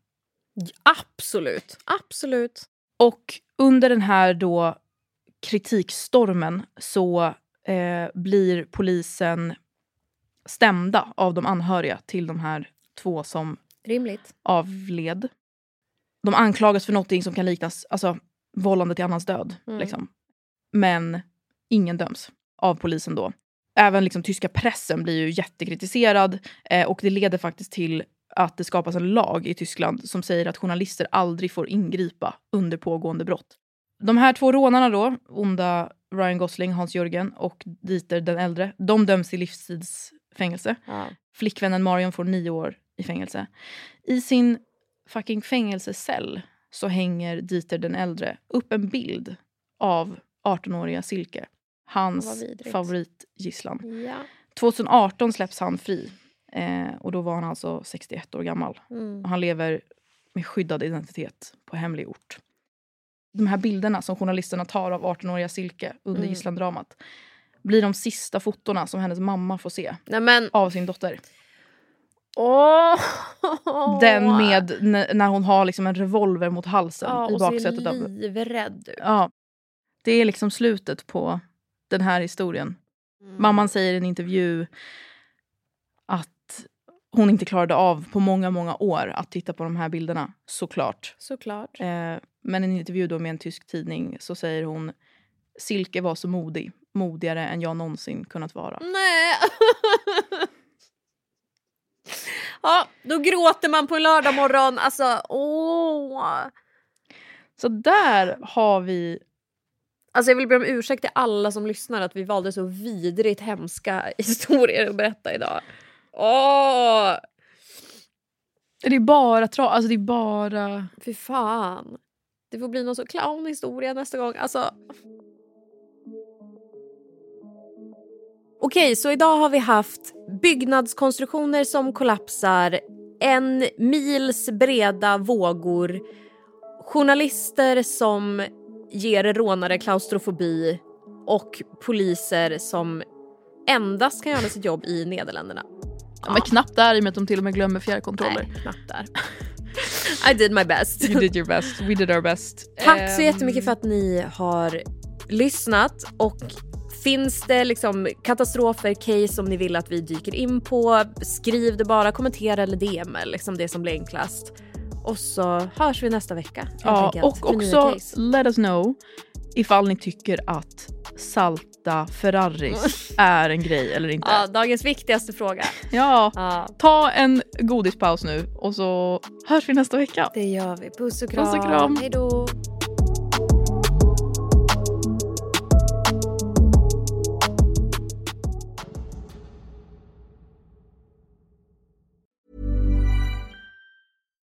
absolut. Absolut. Och under den här då kritikstormen så eh, blir polisen stämda av de anhöriga till de här två som Rimligt. avled. De anklagas för någonting som kan liknas alltså, vållande till annans död. Mm. Liksom. Men ingen döms av polisen då. Även liksom, tyska pressen blir ju jättekritiserad eh, och det leder faktiskt till att det skapas en lag i Tyskland som säger att journalister aldrig får ingripa under pågående brott. De här två rånarna då, onda Ryan Gosling, Hans Jörgen och Dieter den äldre, de döms till livstidsfängelse. Ja. Flickvännen Marion får nio år i fängelse. I sin fucking fängelsecell så hänger Dieter den äldre upp en bild av 18-åriga Silke. Hans favoritgisslan. ja. 2018 släpps han fri. Eh, och då var han alltså 61 år gammal. Mm. Han lever med skyddad identitet på hemlig ort. De här bilderna som journalisterna tar av 18-åriga Silke under Mm. gisslandramat blir de sista fotona som hennes mamma får se Nej men... av sin dotter. Åh! Den med när hon har liksom en revolver mot halsen ja, i och baksätet. ser livrädd ut. ja, det är liksom slutet på den här historien. Mamman säger i en intervju att hon inte klarade av på många, många år att titta på de här bilderna. Såklart. Såklart. Eh, men i en intervju då med en tysk tidning så säger hon Silke var så modig. Modigare än jag någonsin kunnat vara. Nej! ja, då gråter man på en lördag morgon. Alltså, åh! Så där har vi... Alltså jag vill be om ursäkt till alla som lyssnar att vi valde så vidrigt hemska historier att berätta idag. Åh! Det är bara tra... Alltså det är bara... Fy fan. Det får bli någon så clownhistoria nästa gång. Alltså... Okej, så idag har vi haft byggnadskonstruktioner som kollapsar, en mils breda vågor, journalister som ger rånare klaustrofobi och poliser som endast kan göra sitt jobb i Nederländerna. Ja. Men knappt där i och med att de till och med glömmer fjärrkontroller. Nej, knappt där. I did my best. You did your best. We did our best. Tack så Ehm, jättemycket för att ni har lyssnat. Och finns det liksom katastrofer, case som ni vill att vi dyker in på, skriv det bara, kommentera eller DM, liksom det som blir enklast. Och så hörs vi nästa vecka. Ja, och också let us know ifall ni tycker att salta Ferraris är en grej eller inte. Ja, dagens viktigaste fråga. Ja, Ja, ta en godispaus nu och så hörs vi nästa vecka. det gör vi. Puss och kram. Puss och kram. Hej